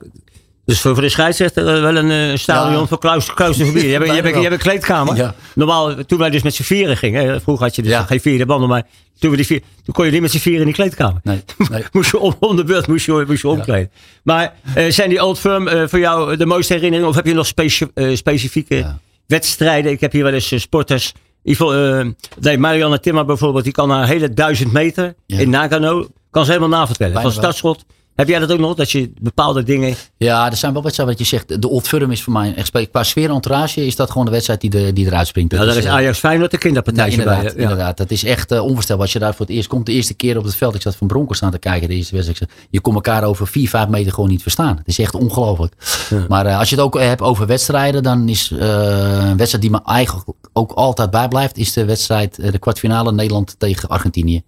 dus voor, voor de scheidsrechter eh, wel een eh, stadion Ja. voor Klaus, claustrofobie. Je hebt, je, hebt, Bijna je hebt een kleedkamer. Ja. Normaal, toen wij dus met z'n vieren gingen. hè, Vroeger had je dus Ja. geen vierde banden. Maar toen, we die vier, toen kon je niet met z'n vieren in die kleedkamer. Nee, *laughs* nee. moest je om, om de beurt moest je, moest je omkleden. Maar eh, zijn die Old Firm voor jou de mooiste herinneringen? Of heb je nog speci- specifieke wedstrijden? Ik heb hier wel eens sporters. Ivo, Marianne Timmer bijvoorbeeld. Die kan haar hele duizend meter in Nagano. Kan ze helemaal navertellen. Van startschot. Heb jij dat ook nog? Dat je bepaalde dingen... Ja, er zijn wel wedstrijden wat je zegt. De Old Firm is voor mij echt qua sfeer en entourage is dat gewoon de wedstrijd die, de, die eruit springt. Ja, Dat daar is eh, Ajax Feyenoord de kinderpartij Ja, bij. inderdaad, Ja. inderdaad. Dat is echt uh, onvoorstelbaar. Als je daar voor het eerst komt, de eerste keer op het veld. Ik zat van Bronco staan te kijken, de eerste wedstrijd. Je kon elkaar over 4, 5 meter gewoon niet verstaan. Het is echt ongelooflijk. Maar uh, als je het ook hebt over wedstrijden, dan is uh, een wedstrijd die me eigenlijk ook altijd bijblijft, is de wedstrijd, de kwartfinale Nederland tegen Argentinië.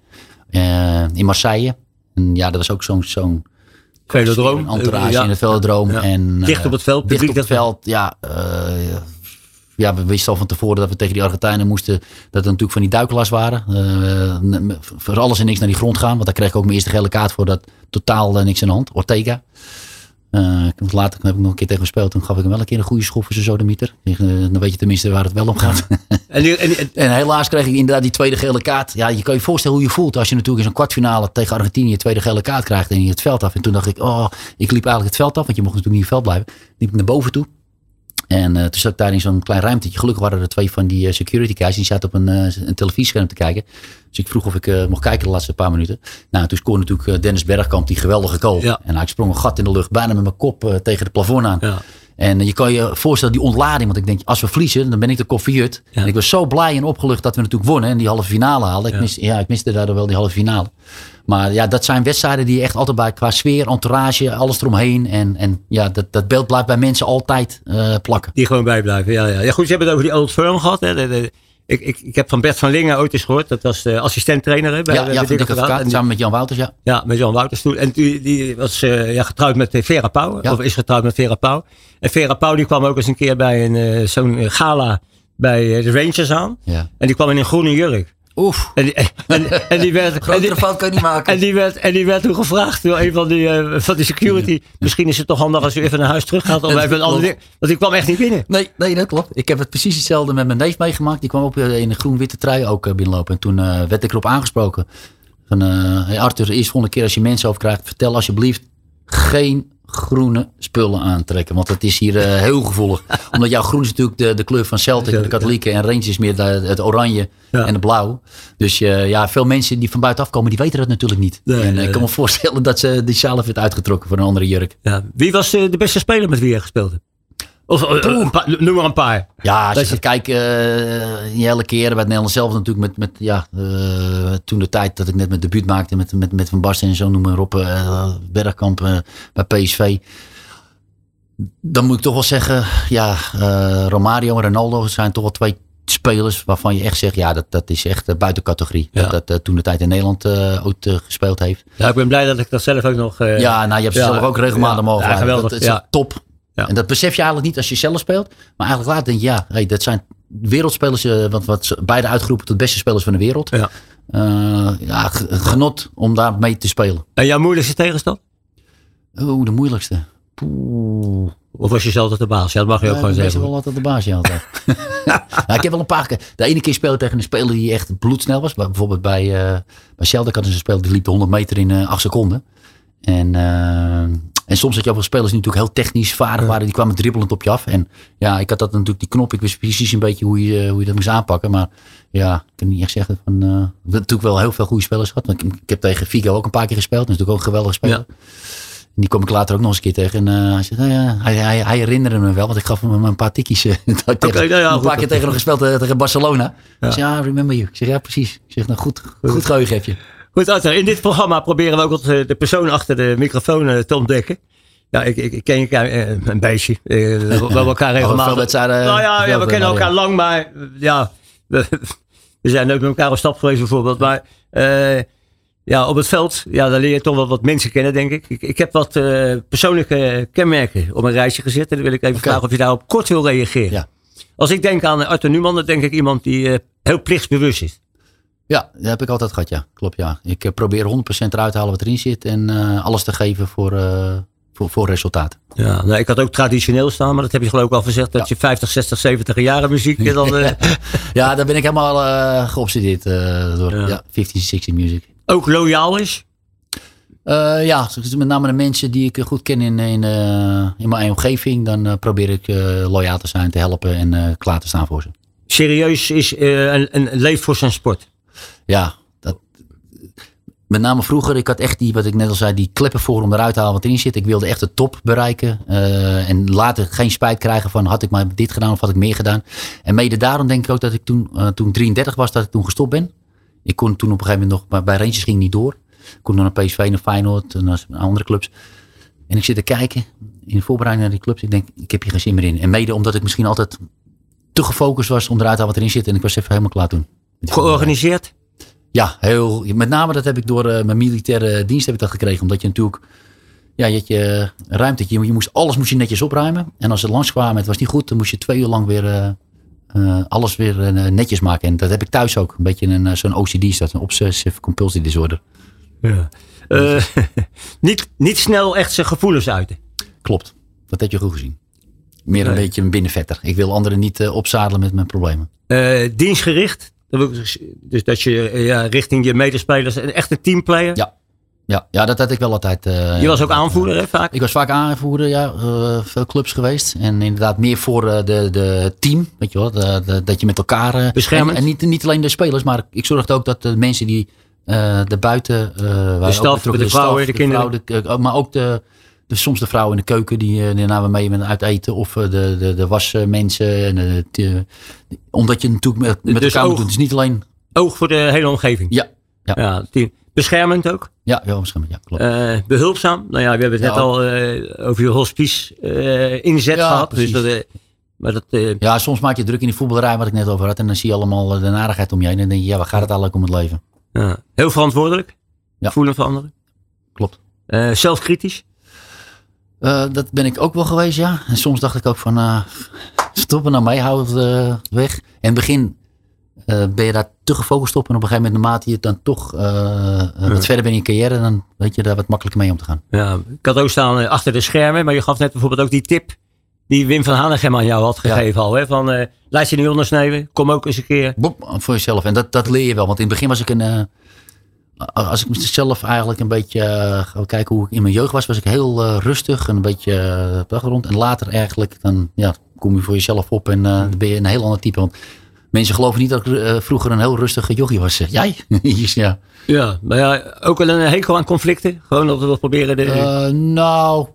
In Marseille. En ja, dat was ook zo'n zo'n Velodroom. Een entourage Ja. in het velodroom. Ja. En, Dicht op het veld, Dicht op het veld, ja. eh, ja, we wisten al van tevoren dat we tegen die Argentijnen moesten. Dat er natuurlijk van die duikelaars waren. Uh, voor alles en niks naar die grond gaan. Want daar kreeg ik ook mijn eerste gele kaart voor. Dat totaal niks aan de hand. Ortega. Uh, later heb ik nog een keer tegen gespeeld. Toen gaf ik hem wel een keer een goede schop voor zijn sodemieter. Uh, dan weet je tenminste waar het wel om gaat. En, die, en, en, *laughs* en, helaas kreeg ik inderdaad die tweede gele kaart. Ja, je kan je voorstellen hoe je voelt als je natuurlijk in zo'n kwartfinale tegen Argentinië een tweede gele kaart krijgt en je het veld af. En toen dacht ik, oh, ik liep eigenlijk het veld af, want je mocht natuurlijk niet in het veld blijven. Liep ik naar boven toe. En uh, toen zat ik daar in zo'n klein ruimtetje. Gelukkig waren er twee van die uh, security guys. Die zaten op een, uh, een televisiescherm te kijken. Dus ik vroeg of ik uh, mocht kijken de laatste paar minuten. Nou, toen scoorde natuurlijk Dennis Bergkamp die geweldige goal. Ja. En ik sprong een gat in de lucht. Bijna met mijn kop uh, tegen het plafond aan. Ja. En je kan je voorstellen, die ontlading. Want ik denk, als we verliezen, dan ben ik de koffiut. Ja. En ik was zo blij en opgelucht dat we natuurlijk wonnen. En die halve finale haalden. Ik, Ja. mis, ja, ik miste daardoor wel die halve finale. Maar ja, dat zijn wedstrijden die je echt altijd bij qua sfeer, entourage, alles eromheen. En, en ja, dat, dat beeld blijft bij mensen altijd uh, plakken. Die gewoon bijblijven, ja, ja. ja. Goed, je hebt het over die Old Firm gehad. Hè. De, de, ik, ik, ik heb van Bert van Lingen ooit eens gehoord. Dat was de assistent-trainer bij, ja, bij ja, de van samen met Jan Wouters, ja. Ja, met Jan Wouters toen. En die, die was uh, ja, getrouwd met Vera Pauw. Ja. Of is getrouwd met Vera Pauw. En Vera Pauw die kwam ook eens een keer bij een, uh, zo'n gala bij de Rangers aan. Ja. En die kwam in een groene jurk. Oef. En die, en, en, en die werd, *laughs* Grotere en die, fout kan je niet maken. En die werd, en die werd toen gevraagd door een van die, uh, van die security. Ja. Misschien is het toch handig als u even naar huis terug gaat. Om *laughs* even een ander ding. Want ik kwam echt niet binnen. Nee, nee, dat klopt. Ik heb het precies hetzelfde met mijn neef meegemaakt. Die kwam op eh, in een groen-witte trui ook uh, binnenlopen. En toen uh, werd ik erop aangesproken. Van, uh, hey Arthur, de eerste volgende keer als je mensen over krijgt, vertel alsjeblieft geen groene spullen aantrekken. Want het is hier uh, heel gevoelig. *laughs* Omdat jouw groen is natuurlijk de, de kleur van Celtic, de katholieken. En Rangers is meer de, het oranje ja. en het blauw. Dus uh, ja, veel mensen die van buitenaf komen, die weten dat natuurlijk niet. Nee, en nee, ik kan me *laughs* voorstellen dat ze die zelf heeft uitgetrokken voor een andere jurk. Ja. Wie was de beste speler met wie je gespeeld hebt? Of een paar, noem maar een paar. Ja, als je gaat kijken, uh, die hele keer bij het Nederlands zelf natuurlijk met, met ja, uh, toen de tijd dat ik net mijn debuut maakte met, met, met Van Basten en zo noem maar op, uh, Bergkamp bij PSV. Dan moet ik toch wel zeggen, ja, Romario en Ronaldo zijn toch wel twee spelers waarvan je echt zegt, ja, dat, dat is echt buiten categorie. Ja. Dat, dat toen de tijd in Nederland uh, ook uh, gespeeld heeft. Ja, ik ben blij dat ik dat zelf ook nog... Uh, ja, nou, je hebt ze zelf ook regelmatig ja, mogen ja, geweldig, Dat is top. En dat besef je eigenlijk niet als je zelf speelt. Maar eigenlijk later denk je, ja, hey, dat zijn wereldspelers, wat, wat beide uitgeroepen tot beste spelers van de wereld. Ja. ja, genot om daar mee te spelen. En jouw moeilijkste tegenstand? Oeh, de moeilijkste. Poeh. Of was je zelf altijd de baas? Ja, dat mag je ook gewoon ik zeggen. wel altijd de baas, ja, altijd. *laughs* nou, ik heb wel een paar keer... De ene keer speelde tegen een speler die echt bloedsnel was. Bijvoorbeeld bij, uh, bij Sheldon hadden ze een speler die liep de 100 meter in uh, 8 seconden. En, en soms had je wel spelers die natuurlijk heel technisch vaardig waren. Die kwamen dribbelend op je af. En ja, ik had dat natuurlijk die knop. Ik wist precies een beetje hoe je, hoe je dat moest aanpakken. Maar ja, ik kan niet echt zeggen van... Uh, we hebben natuurlijk wel heel veel goede spelers gehad. Ik, ik heb tegen Figo ook een paar keer gespeeld. Dat is natuurlijk ook een geweldige speler. Ja. En die kom ik later ook nog eens een keer tegen. En uh, hij, zegt, nou ja, hij, hij, hij, herinnerde me wel, want ik gaf hem een paar tikkies. Uh, *laughs* tegen, okay, nou ja, een paar keer tegen hem gespeeld tegen Barcelona. Ja. Ik zeg, ja, remember you. Ik zeg, ja, precies. Ik zeg, nou goed, goed geheugen heb je. Goed, in dit programma proberen we ook altijd de persoon achter de microfoon te ontdekken. Ja, ik, ik, ik ken je een beetje. we *laughs* hebben elkaar regelmatig. Oh, nou ja, ja we kennen elkaar lang, maar ja, we, we zijn ook met elkaar op stap geweest bijvoorbeeld. Maar ja, op het veld, ja, daar leer je toch wel wat mensen kennen, denk ik. Ik, ik heb wat uh, persoonlijke kenmerken op een rijtje gezet. En dan wil ik even okay. vragen of je daarop kort wil reageren. Ja. Als ik denk aan Arthur Newman, dan denk ik iemand die heel plichtsbewust is. Ja, dat heb ik altijd gehad, ja. Klopt, ja. Ik uh, probeer 100% eruit te halen wat erin zit. En alles te geven voor, voor, voor resultaat. Ja, nou, ik had ook traditioneel staan, maar dat heb je geloof ik al gezegd. Dat ja. je 50, 60, 70 jaren muziek *laughs* dan... *laughs* ja, daar ben ik helemaal geobsedeerd door. Ja, ja 50, 60 music ook loyaal is? Uh, ja, met name de mensen die ik goed ken in, in, uh, in mijn omgeving, dan uh, probeer ik loyaal te zijn, te helpen en klaar te staan voor ze. Serieus is een, een leef voor zijn sport? Ja, dat, met name vroeger, ik had echt die, wat ik net al zei, die kleppen voor om eruit te halen wat erin zit. Ik wilde echt de top bereiken en later geen spijt krijgen van had ik maar dit gedaan of had ik meer gedaan. En mede daarom denk ik ook dat ik toen, toen 33 was, dat ik toen gestopt ben. Ik kon toen op een gegeven moment nog, bij Rangers ging niet door. Ik kon naar PSV, naar Feyenoord, naar andere clubs. En ik zit te kijken in de voorbereiding naar die clubs. Ik denk, ik heb hier geen zin meer in. En mede omdat ik misschien altijd te gefocust was om eruit te halen wat erin zit. En ik was even helemaal klaar toen. Georganiseerd? Ja, heel, met name dat heb ik door uh, mijn militaire dienst heb ik dat gekregen. Omdat je natuurlijk, ja, je je ruimte. Je, je moest, alles moest je netjes opruimen. En als ze langskwamen, het was niet goed, dan moest je twee uur lang weer... Uh, uh, alles weer uh, netjes maken. En dat heb ik thuis ook. Een beetje een, zo'n OCD staat, een obsessive compulsive disorder. Ja. *laughs* Niet, niet snel echt zijn gevoelens uiten. Klopt, dat heb je goed gezien. Meer een nee. beetje een binnenvetter. Ik wil anderen niet opzadelen met mijn problemen. dienstgericht, dus dat je ja, richting je medespelers een echte teamplayer. Ja. Ja, ja, dat had ik wel altijd. Uh, je was ook aanvoerder, hè, vaak? Ik was vaak aanvoerder, ja. Uh, veel clubs geweest. En inderdaad meer voor uh, de, de team, weet je wel. De, de, dat je met elkaar... Beschermen. En, en, niet, niet alleen de spelers, maar ik zorgde ook dat de mensen die de buiten... de staf, de, de vrouwen, de, kinderen. Vrouw, maar ook de, de, soms de vrouwen in de keuken die, die namen mee met uit eten. Of de, de, de wasmensen. En de, de, omdat je natuurlijk met, met dus elkaar oog, moet doen. Het is niet alleen... Oog voor de hele omgeving. Ja. Ja. ja team. Beschermend ook? Ja, ja beschermend. Ja, klopt. Uh, behulpzaam? Nou ja, we hebben het Ja, net al uh, over je hospice uh, inzet Ja, gehad. Dus dat, maar dat, eh, Ja, soms maak je druk in die voetballerij, wat ik net over had. En dan zie je allemaal eh, de narigheid om je heen. En dan denk je, ja, waar gaat het eigenlijk om het leven? ja. heel verantwoordelijk. Ja. Voelen van anderen. Klopt. Eh, zelfkritisch. Eh, dat ben ik ook wel geweest, ja. En soms dacht ik ook van, eh, stoppen nou mee, hou het eh, weg. In het begin ben je daar te gefocust op. En op een gegeven moment, naarmate je dan toch wat verder bent in je carrière, dan weet je daar wat makkelijker mee om te gaan. Ja, ik had ook staan achter de schermen. Maar je gaf net bijvoorbeeld ook die tip. Die Wim van Hanegem aan jou had Ja. gegeven al. Hè? Van, laat je niet ondersneeuwen. Kom ook eens een keer. Voor jezelf. En dat, dat leer je wel. Want in het begin was ik een. Als ik mezelf eigenlijk een beetje eh, ga kijken hoe ik in mijn jeugd was, was ik heel eh, rustig en een beetje eh, op de achtergrond. En later eigenlijk, dan ja, kom je voor jezelf op en eh, dan ben je een heel ander type. Want mensen geloven niet dat ik vroeger een heel rustige jochie was. Zeg, Jij? *laughs* ja. Ja, maar ja, ook wel een hekel aan conflicten. Gewoon dat we wel proberen de... Nou,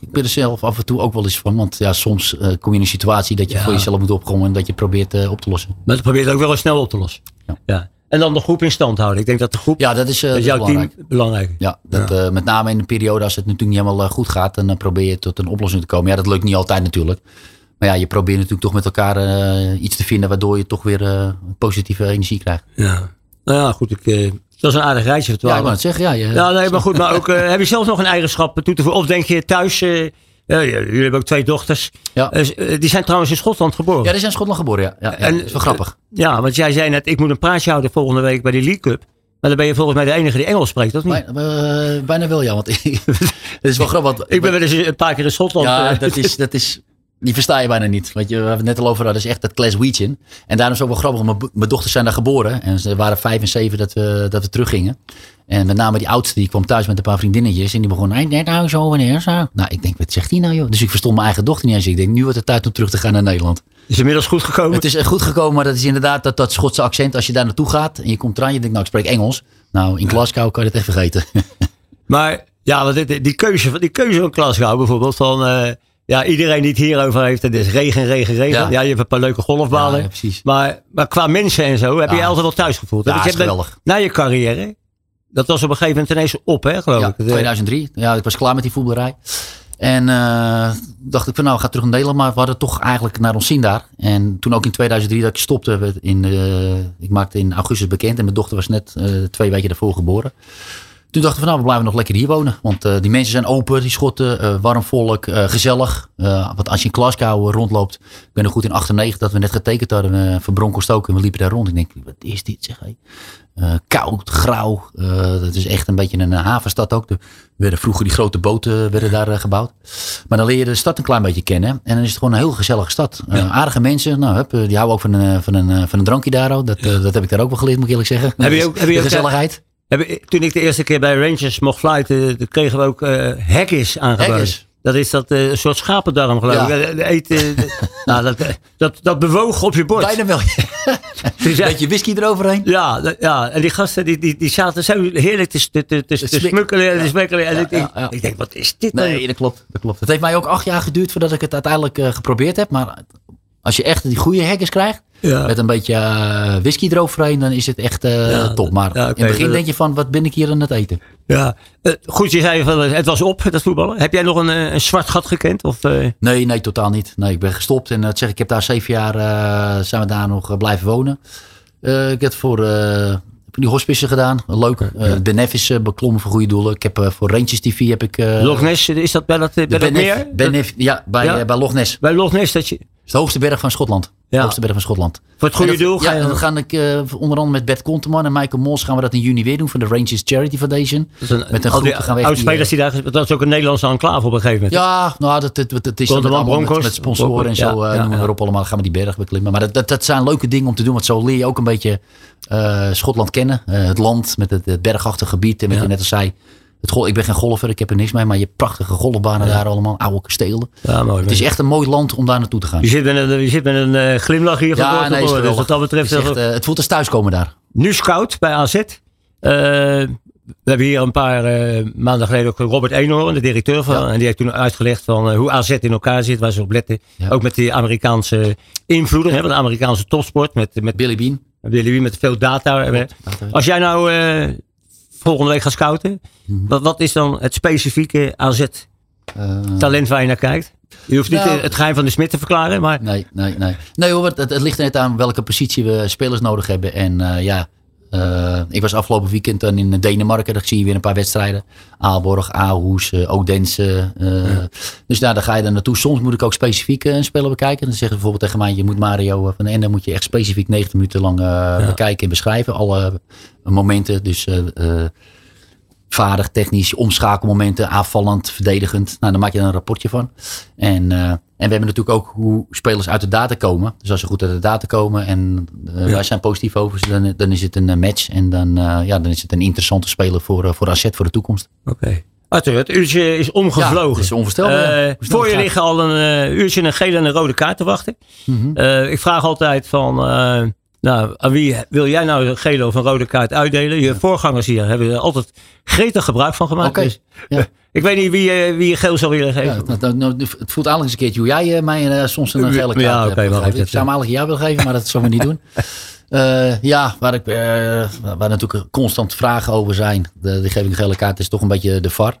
ik ben er zelf af en toe ook wel eens van. Want ja, soms kom je in een situatie dat je Ja. voor jezelf moet opkomen en dat je probeert op te lossen. maar dat probeert ook wel eens snel op te lossen. Ja. En dan de groep in stand houden. Ik denk dat de groep, Ja, dat is, eh, dat is dat jouw is team belangrijk. belangrijk. Ja, dat, eh, met name in een periode als het natuurlijk niet helemaal eh, goed gaat. En dan probeer je tot een oplossing te komen. Ja, dat lukt niet altijd natuurlijk. Maar ja, je probeert natuurlijk toch met elkaar iets te vinden waardoor je toch weer positieve energie krijgt. Ja. Nou ja, goed. Ik, dat is een aardig reisje Ja, ik wou het zeggen. Ja, je, Ja, nee, maar goed. Maar ook, *laughs* heb je zelf nog een eigenschap toe te voegen? Of denk je thuis... eh, ja, jullie hebben ook twee dochters. Ja. Eh, die zijn trouwens in Schotland geboren. ja, die zijn in Schotland geboren, ja. ja, ja En- dat is wel grappig. Ja, want jij zei net, ik moet een praatje houden volgende week bij die League Cup. Maar dan ben je volgens mij de enige die Engels spreekt, of niet? Bijna, eh, bijna wel, ja. Want *laughs* het is wel grappig. want- ik ben wel eens een paar keer in Schotland. Ja, eh, dat is, dat is, die versta je bijna niet. Want je, we hebben het net al over, dat is echt dat Glaswegian. En daarom is het ook wel grappig, mijn dochters zijn daar geboren. En ze waren vijf en zeven dat we, dat we teruggingen. En met name die oudste, die kwam thuis met een paar vriendinnetjes. En die begon, hey, net nou zo, wanneer zo? Nou, ik denk, wat zegt die nou joh? Dus ik verstond mijn eigen dochter niet eens. Ik denk, nu wordt het tijd om terug te gaan naar Nederland. is inmiddels goed gekomen. Het is goed gekomen, maar dat is inderdaad dat, dat Schotse accent. Als je daar naartoe gaat en je komt eraan, je denkt, nou, ik spreek Engels. Nou, in Glasgow kan je het echt vergeten. *laughs* Maar ja, dit- die keuze, van- die keuze van Glasgow bijvoorbeeld, van eh, ja, iedereen die het hierover heeft, het is regen, regen, regen. Ja, Ja. je hebt een paar leuke golfbanen. Ja, ja, precies. maar, maar qua mensen en zo, heb je je Ja. altijd wel thuis gevoeld. Ja, is geweldig. Na je carrière, dat was op een gegeven moment ineens op, hè, geloof Ja, ik. De- 2003. Ja, ik was klaar met die voetballerij. En eh, dacht ik van nou, gaan terug naar Nederland. Maar we hadden toch eigenlijk naar ons zin daar. En toen ook in 2003 dat ik stopte. In, eh, ik maakte in augustus bekend. En mijn dochter was net eh, twee weken daarvoor geboren. Toen dachten we van nou, we blijven nog lekker hier wonen. Want eh, die mensen zijn open, die schotten, eh, warm volk, eh, gezellig. Eh, want als je in Glasgow eh, rondloopt. Ik ben er goed in 98 dat we net getekend hadden eh, voor Bronkhorst en we liepen daar rond. Ik denk, wat is dit zeg hé? Eh, koud, grauw. Eh, dat is echt een beetje een eh, havenstad ook. Er werden vroeger die grote boten werden daar eh, gebouwd. Maar dan leer je de stad een klein beetje kennen. En dan is het gewoon een heel gezellige stad. Eh, aardige mensen. Nou, hup, eh, die houden ook van een, eh, van een, eh, van een drankje daar. ook. Dat, eh, dat heb ik daar ook wel geleerd, moet ik eerlijk zeggen. Heb je ook- heb je de gezelligheid? Hebben- Toen ik de eerste keer bij Rangers mocht fluiten, dan kregen we ook eh haggis aangeboden. Dat is dat eh, een soort schapendarm geloof Ja. ik. Eh, Eten, eh, *laughs* nou, dat, dat, dat bewoog op je bord. Bijna wel. Ja, *laughs* Beetje whisky eroverheen. ja, dat- ja, en die gasten die, die, die zaten zo heerlijk te, te, te, te, te smukkelen en te smekkelen. En Ja, ik, denk, ja, ja. ik denk, wat is dit nou? Nee, dat klopt, dat klopt. Het heeft mij ook acht jaar geduurd voordat ik het uiteindelijk geprobeerd heb. Maar als je echt die goede hackers krijgt, Ja. met een beetje eh, whisky eroverheen, dan is het echt Ja, top. Maar ja, in het begin denk je van, wat ben ik hier aan het eten? Ja. Eh, goed, je zei van het was op, dat voetballen. Heb jij nog een, een zwart gat gekend? Of, Nee, nee, totaal niet. Nee, ik ben gestopt en dat zeg ik, heb daar zeven jaar, zijn we daar nog blijven wonen. Ik heb voor die hospice gedaan, leuk. De Benefis eh, beklommen voor goede doelen. Ik heb voor Rangers TV heb ik... eh, Loch Ness, is dat bij dat, bij dat Benef, meer? Benef, ja, bij, Ja? bij Loch Ness. Bij Loch Ness, dat je, is de hoogste berg van Schotland. Ja. De hoogste berg van Schotland. voor het goede dat- doel ga Ja, je dan ga ik eh, onder andere met Bert Konteman en Michael Mos gaan we dat in juni weer doen van de Rangers Charity Foundation. Een- met een groep gaan we echt die, daar... Dat is ook een Nederlandse enclave op een gegeven moment. Ja, nou, dat, dat, dat, is dan met, met, sponsoren en zo, ja, eh, noemen we erop allemaal. Gaan we die berg beklimmen. Maar dat, dat, dat zijn leuke dingen om te doen, want zo leer je ook een beetje eh, Schotland kennen. Eh, het land met het, het bergachtige gebied. En met je net als zei, het ik ben geen golfer, ik heb er niks mee. Maar je hebt prachtige golfbanen daar allemaal, oude kastelen. Ja, mooi. Het is echt een mooi land om daar naartoe te gaan. Je zit met een, je zit met een eh, glimlach hier van Ja, nee. Dus wat dat betreft... Het, echt, eh, eh, het voelt als thuiskomen daar. nu scout bij AZ. Eh, we hebben hier een paar eh, maanden geleden ook Robert Eenhoorn, de directeur van. Ja. En die heeft toen uitgelegd van eh, hoe AZ in elkaar zit, waar ze op letten. Ook met die Amerikaanse invloeden, hè, van de Amerikaanse topsport. Met, met Billy Bean. Billy met veel data. Klopt. Als jij nou eh, volgende week gaat scouten, Mhm. wat, wat is dan het specifieke AZ-talent Eh, waar je naar kijkt? Je hoeft niet Nou- eh, het geheim van de smid te verklaren, maar Nee, nee, nee. Nee hoor, het, het ligt net aan welke positie we spelers nodig hebben. En eh, ja, eh, ik was afgelopen weekend dan in Denemarken. Daar zie je weer een paar wedstrijden. Aalborg, Aarhus, eh Odense. eh, Dus daar, daar ga je dan naartoe. Soms moet ik ook specifiek een speler bekijken. Dan zeggen ze bijvoorbeeld tegen mij, je moet Mario van Ende moet je echt specifiek 90 minuten lang bekijken en beschrijven. Alle momenten. Dus vaardig, technisch, omschakelmomenten, aanvallend, verdedigend. Nou, dan maak je er een rapportje van. En, eh, en we hebben natuurlijk ook hoe spelers uit de data komen. Dus als ze goed uit de data komen en eh, wij zijn positief over ze, dan, dan is het een eh, match. En dan, ja, dan is het een interessante speler voor, voor AZ voor de toekomst. Oké. Arthur, het uurtje is omgevlogen. Ja, het is onvoorstelbaar, ja. Voor je liggen al een uurtje een gele en een rode kaart te wachten. Mhm. Ik vraag altijd van, nou, aan wie wil jij nou een gele of een rode kaart uitdelen? Je voorgangers hier hebben er altijd gretig gebruik van gemaakt. Oké, Dus, ja. *laughs* ik weet niet wie, eh, wie je geel zou willen geven. het, het- voelt eigenlijk eens een keertje hoe jij eh, mij eh, soms een gele kaart Ja, hebt dat- Ik zou hem eigenlijk jou willen geven, maar dat zullen we niet doen. *laughs* Ja, waar, ik, waar natuurlijk constant vragen over zijn. De, ik een gele kaart is toch een beetje de VAR.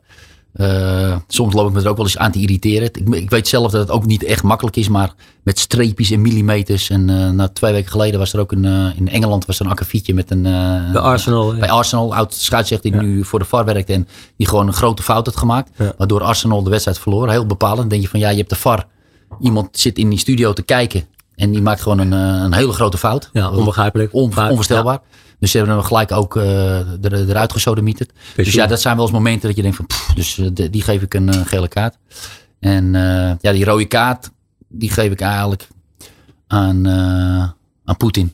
Uh, soms loop ik me er ook wel eens aan te irriteren. Ik, ik, weet zelf dat het ook niet echt makkelijk is, maar met streepjes en millimeters. En uh, nou, twee weken geleden was er ook een, uh, in Engeland was er een akkefietje met een. bij Arsenal. Bij Arsenal, oud scheidsrechter die ja. nu voor de VAR werkt en die gewoon een grote fout had gemaakt. Ja. Waardoor Arsenal de wedstrijd verloor. Heel bepalend. Dan denk je van ja, je hebt de VAR. Iemand zit in die studio te kijken en die maakt gewoon een, een hele grote fout. Ja, onbegrijpelijk. On, onvoorstelbaar. Dus ze hebben hem gelijk ook uh, er, eruit gesodemieterd. Dus ja, dat zijn wel eens momenten dat je denkt van, pff, dus uh, die geef ik een uh, gele kaart. En ja, die rode kaart, die geef ik eigenlijk aan, aan Poetin.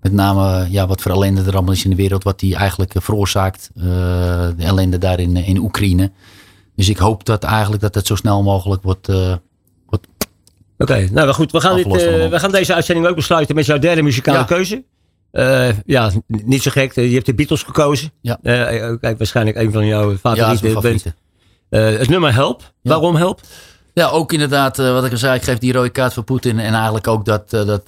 Met name ja, wat voor ellende er allemaal is in de wereld, wat hij eigenlijk veroorzaakt. de ellende daar in, in Oekraïne. Dus ik hoop dat eigenlijk dat het zo snel mogelijk wordt Oké, okay, nou goed. We gaan, dit, we gaan deze uitzending ook besluiten met jouw derde muzikale ja. keuze. Uh, ja, niet zo gek. Je hebt de Beatles gekozen. Ja. Uh, kijk, waarschijnlijk een van jouw favoriete ja, het nummer Help. Waarom Help? Ja, ook inderdaad, wat ik al zei, ik geef die rode kaart voor Poetin. En eigenlijk ook dat, dat,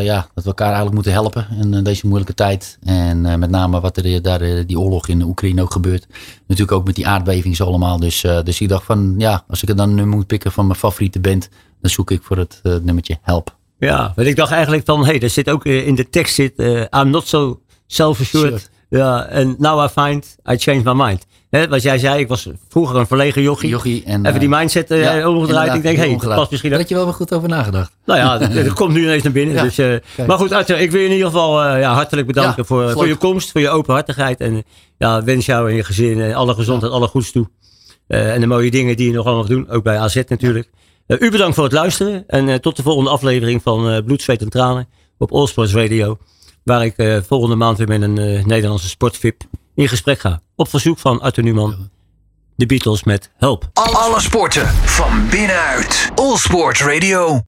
ja, dat we elkaar eigenlijk moeten helpen in deze moeilijke tijd. En met name wat er daar, die oorlog in de Oekraïne ook gebeurt. Natuurlijk ook met die aardbevingen zo allemaal. Dus, dus ik dacht van, ja, als ik het dan nu moet pikken van mijn favoriete band, dan zoek ik voor het nummertje Help. Ja, want ik dacht eigenlijk van, hé, hey, er zit ook in de tekst zit, I'm not so self-assured. Ja, en now I find I changed my mind. Hè, wat jij zei, ik was vroeger een verlegen jochie. jochie en, Even die mindset uh, ja, omgedraaid. Ik denk, hé, hey, dat past misschien Daar had je wel goed over nagedacht. Nou ja, dat, *laughs* komt nu ineens naar binnen. Ja, dus, uh, maar goed, Arthur, ik wil je in ieder geval uh, ja, hartelijk bedanken voor, voor je komst, voor je openhartigheid. En ja, wens jou en je gezin alle gezondheid, alle goeds toe. en de mooie dingen die je nog allemaal doen, ook bij AZ natuurlijk. U bedankt voor het luisteren en tot de volgende aflevering van Bloed, Zweet en Tranen op Allsports Radio. Waar ik volgende maand weer met een Nederlandse sportvip in gesprek ga. Op verzoek van Arthur Newman, de Beatles met Help. Alle sporten van binnenuit. Allsports Radio.